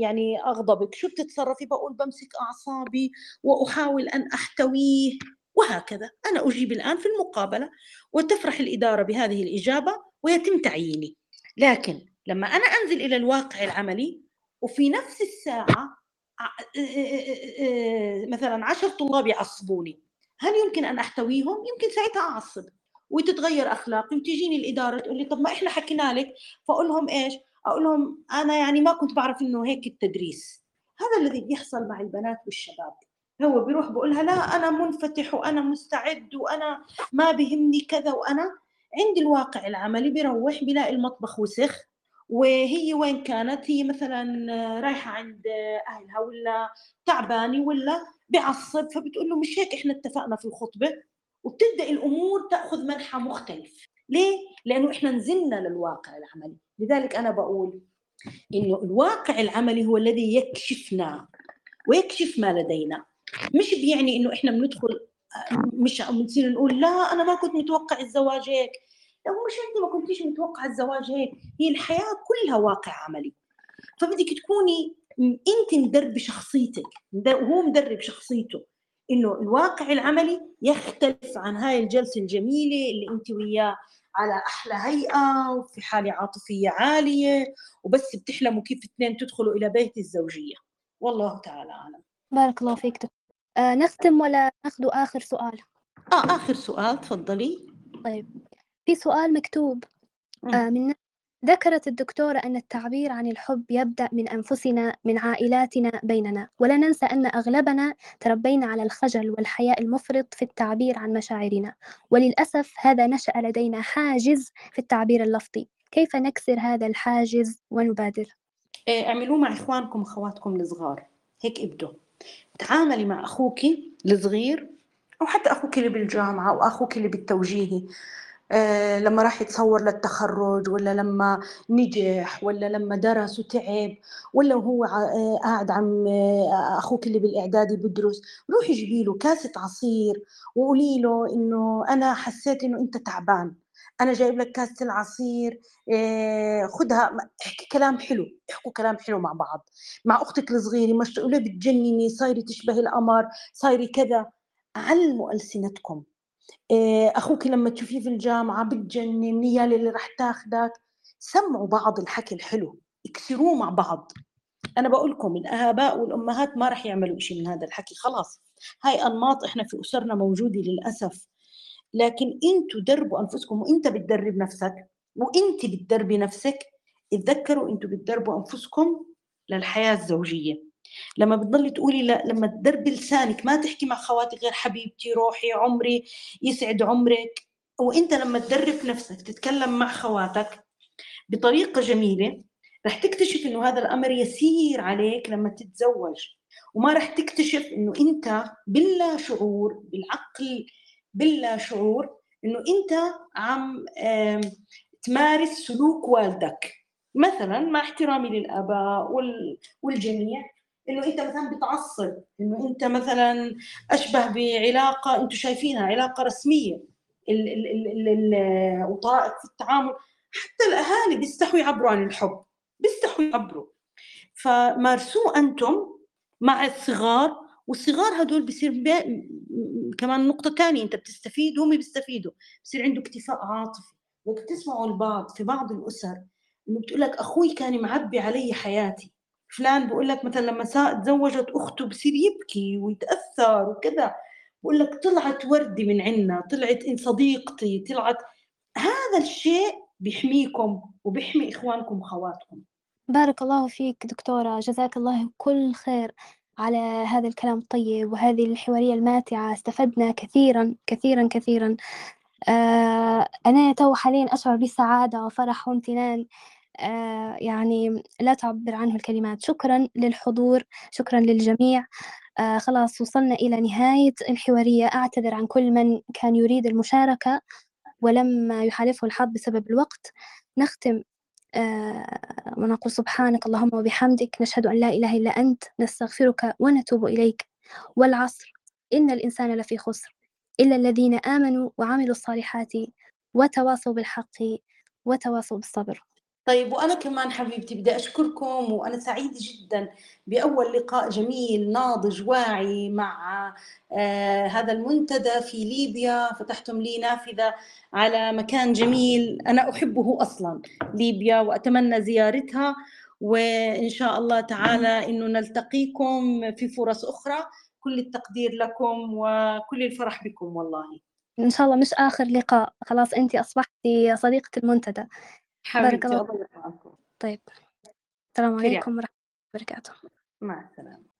يعني أغضبك شو بتتصرفي؟ بقول بمسك أعصابي وأحاول أن أحتويه وهكذا. أنا أجيب الآن في المقابلة وتفرح الإدارة بهذه الإجابة ويتم تعييني. لكن لما أنا أنزل إلى الواقع العملي وفي نفس الساعة مثلا عشر طلاب يعصبوني هل يمكن أن أحتويهم؟ يمكن ساعتها أعصب. وتتغير أخلاقي وتجيني الإدارة تقول لي طب ما إحنا حكينا لك. فأقول لهم إيش؟ أقول لهم أنا يعني ما كنت بعرف إنه هيك التدريس. هذا الذي بيحصل مع البنات والشباب. هو بيروح بقولها لا أنا منفتح وأنا مستعد وأنا ما بهمني كذا وأنا. عند الواقع العملي بيروح بيلاقي المطبخ وسخ وهي وين كانت؟ هي مثلا رايحة عند أهلها ولا تعبانة ولا بعصب فبتقول له مش هيك إحنا اتفقنا في الخطبة؟ وبتبدأ الأمور تأخذ منحى مختلف. ليه؟ لأنه إحنا نزلنا للواقع العملي. لذلك أنا بقول إنه الواقع العملي هو الذي يكشفنا ويكشف ما لدينا. مش بيعني إنه إحنا بندخل مش بنصير نقول لا أنا ما كنت متوقع الزواج هيك. لو مش أنت ما كنتيش متوقع الزواج هيك. هي الحياة كلها واقع عملي. فبدك تكوني انت مدربه شخصيتك وهو مدرب شخصيته. إنه الواقع العملي يختلف عن هاي الجلسة الجميلة اللي انت وياه على أحلى هيئة وفي حالة عاطفية عالية وبس بتحلموا كيف اثنين تدخلوا إلى بيت الزوجية. والله تعالى أعلم. بارك الله فيك آه نختم ولا ناخذ آخر سؤال؟ آه آخر سؤال تفضلي. طيب. في سؤال مكتوب آه من ذكرت الدكتورة أن التعبير عن الحب يبدأ من أنفسنا من عائلاتنا بيننا. ولا ننسى أن أغلبنا تربينا على الخجل والحياء المفرط في التعبير عن مشاعرنا. وللأسف هذا نشأ لدينا حاجز في التعبير اللفظي. كيف نكسر هذا الحاجز ونبادر؟ إيه، اعملوه مع إخوانكم وأخواتكم الصغار. هيك ابدوا. تعاملي مع أخوك الصغير أو حتى أخوك اللي بالجامعة أو أخوك اللي بالتوجيهي. لما راح يتصور للتخرج ولا لما نجح ولا لما درس وتعب ولا هو آه، قاعد عم آه، أخوك اللي بالإعدادي بدرس. روحي جيبي له كاسة عصير وقولي له إنه أنا حسيت إنه أنت تعبان. أنا جايب لك كاسة العصير خدها. احكي كلام حلو. احكوا كلام حلو مع بعض. مع أختك الصغيرة مش تقولي بتجنني صايري تشبهي القمر صايري كذا. علموا ألسنتكم. آه، أخوك لما تشوفيه في الجامعة بتجنن النيال اللي راح تاخذك سمعوا بعض الحكي الحلو اكسروه مع بعض. أنا بقول لكم الآباء والأمهات ما راح يعملوا شيء من هذا الحكي خلاص. هاي أنماط إحنا في أسرنا موجودة للأسف. لكن إنتوا دربوا أنفسكم وإنت بتدرب نفسك وإنت بتدربي نفسك اتذكروا إنتوا بتدربوا أنفسكم للحياة الزوجية. لما بتضلي تقولي لا لما تدربي لسانك ما تحكي مع خواتك غير حبيبتي روحي عمري يسعد عمرك. وإنت لما تدرب نفسك تتكلم مع خواتك بطريقة جميلة رح تكتشف إنه هذا الأمر يسير عليك لما تتزوج. وما رح تكتشف إنه إنت باللا شعور بالعقل باللا شعور إنه إنت عم تمارس سلوك والدك. مثلا مع احترامي للآباء والجميع إنه أنت مثلا بتعصب إنه أنت مثلا أشبه بعلاقة أنتم شايفينها علاقة رسمية وطرائق في التعامل. حتى الأهالي بيستحوا يعبروا عن الحب بيستحوا يعبروا. فمارسوه أنتم مع الصغار والصغار هدول بصير. كمان نقطة ثانية أنت بتستفيد وهم بيستفيدوا. بصير عنده اكتفاء عاطفي وقت تسمعوا البعض في بعض الأسر إنه بتقول لك أخوي كان معبي علي حياتي. فلان بقول لك مثلا لما تزوجت أخته بصير يبكي ويتأثر وكذا بقول لك طلعت وردي من عنا طلعت إن صديقتي طلعت. هذا الشيء بيحميكم وبيحمي إخوانكم وخواتكم. بارك الله فيك دكتورة جزاك الله كل خير على هذا الكلام الطيب وهذه الحوارية الماتعة. استفدنا كثيرا كثيرا كثيرا. آه أنا تو حاليا أشعر بسعادة وفرح وامتنان. يعني لا تعبر عنه الكلمات. شكرا للحضور شكرا للجميع. آه خلاص وصلنا إلى نهاية الحوارية. أعتذر عن كل من كان يريد المشاركة ولم يحالفه الحظ بسبب الوقت. نختم آه ونقول سبحانك اللهم وبحمدك. نشهد أن لا إله إلا أنت. نستغفرك ونتوب إليك. والعصر إن الإنسان لفي خسر. إلا الذين آمنوا وعملوا الصالحات وتواصوا بالحق وتواصوا بالصبر. طيب وأنا كمان حبيبتي بدي أشكركم وأنا سعيدة جدا بأول لقاء جميل ناضج واعي مع آه هذا المنتدى في ليبيا. فتحتم لي نافذة على مكان جميل أنا أحبه أصلا ليبيا وأتمنى زيارتها. وإن شاء الله تعالى إنه نلتقيكم في فرص أخرى. كل التقدير لكم وكل الفرح بكم والله. إن شاء الله مش آخر لقاء. خلاص أنت أصبحتي صديقة المنتدى. بارك حبيبتي الله الله يرحمكم طيب السلام عليكم ورحمة الله وبركاته. مع السلامة.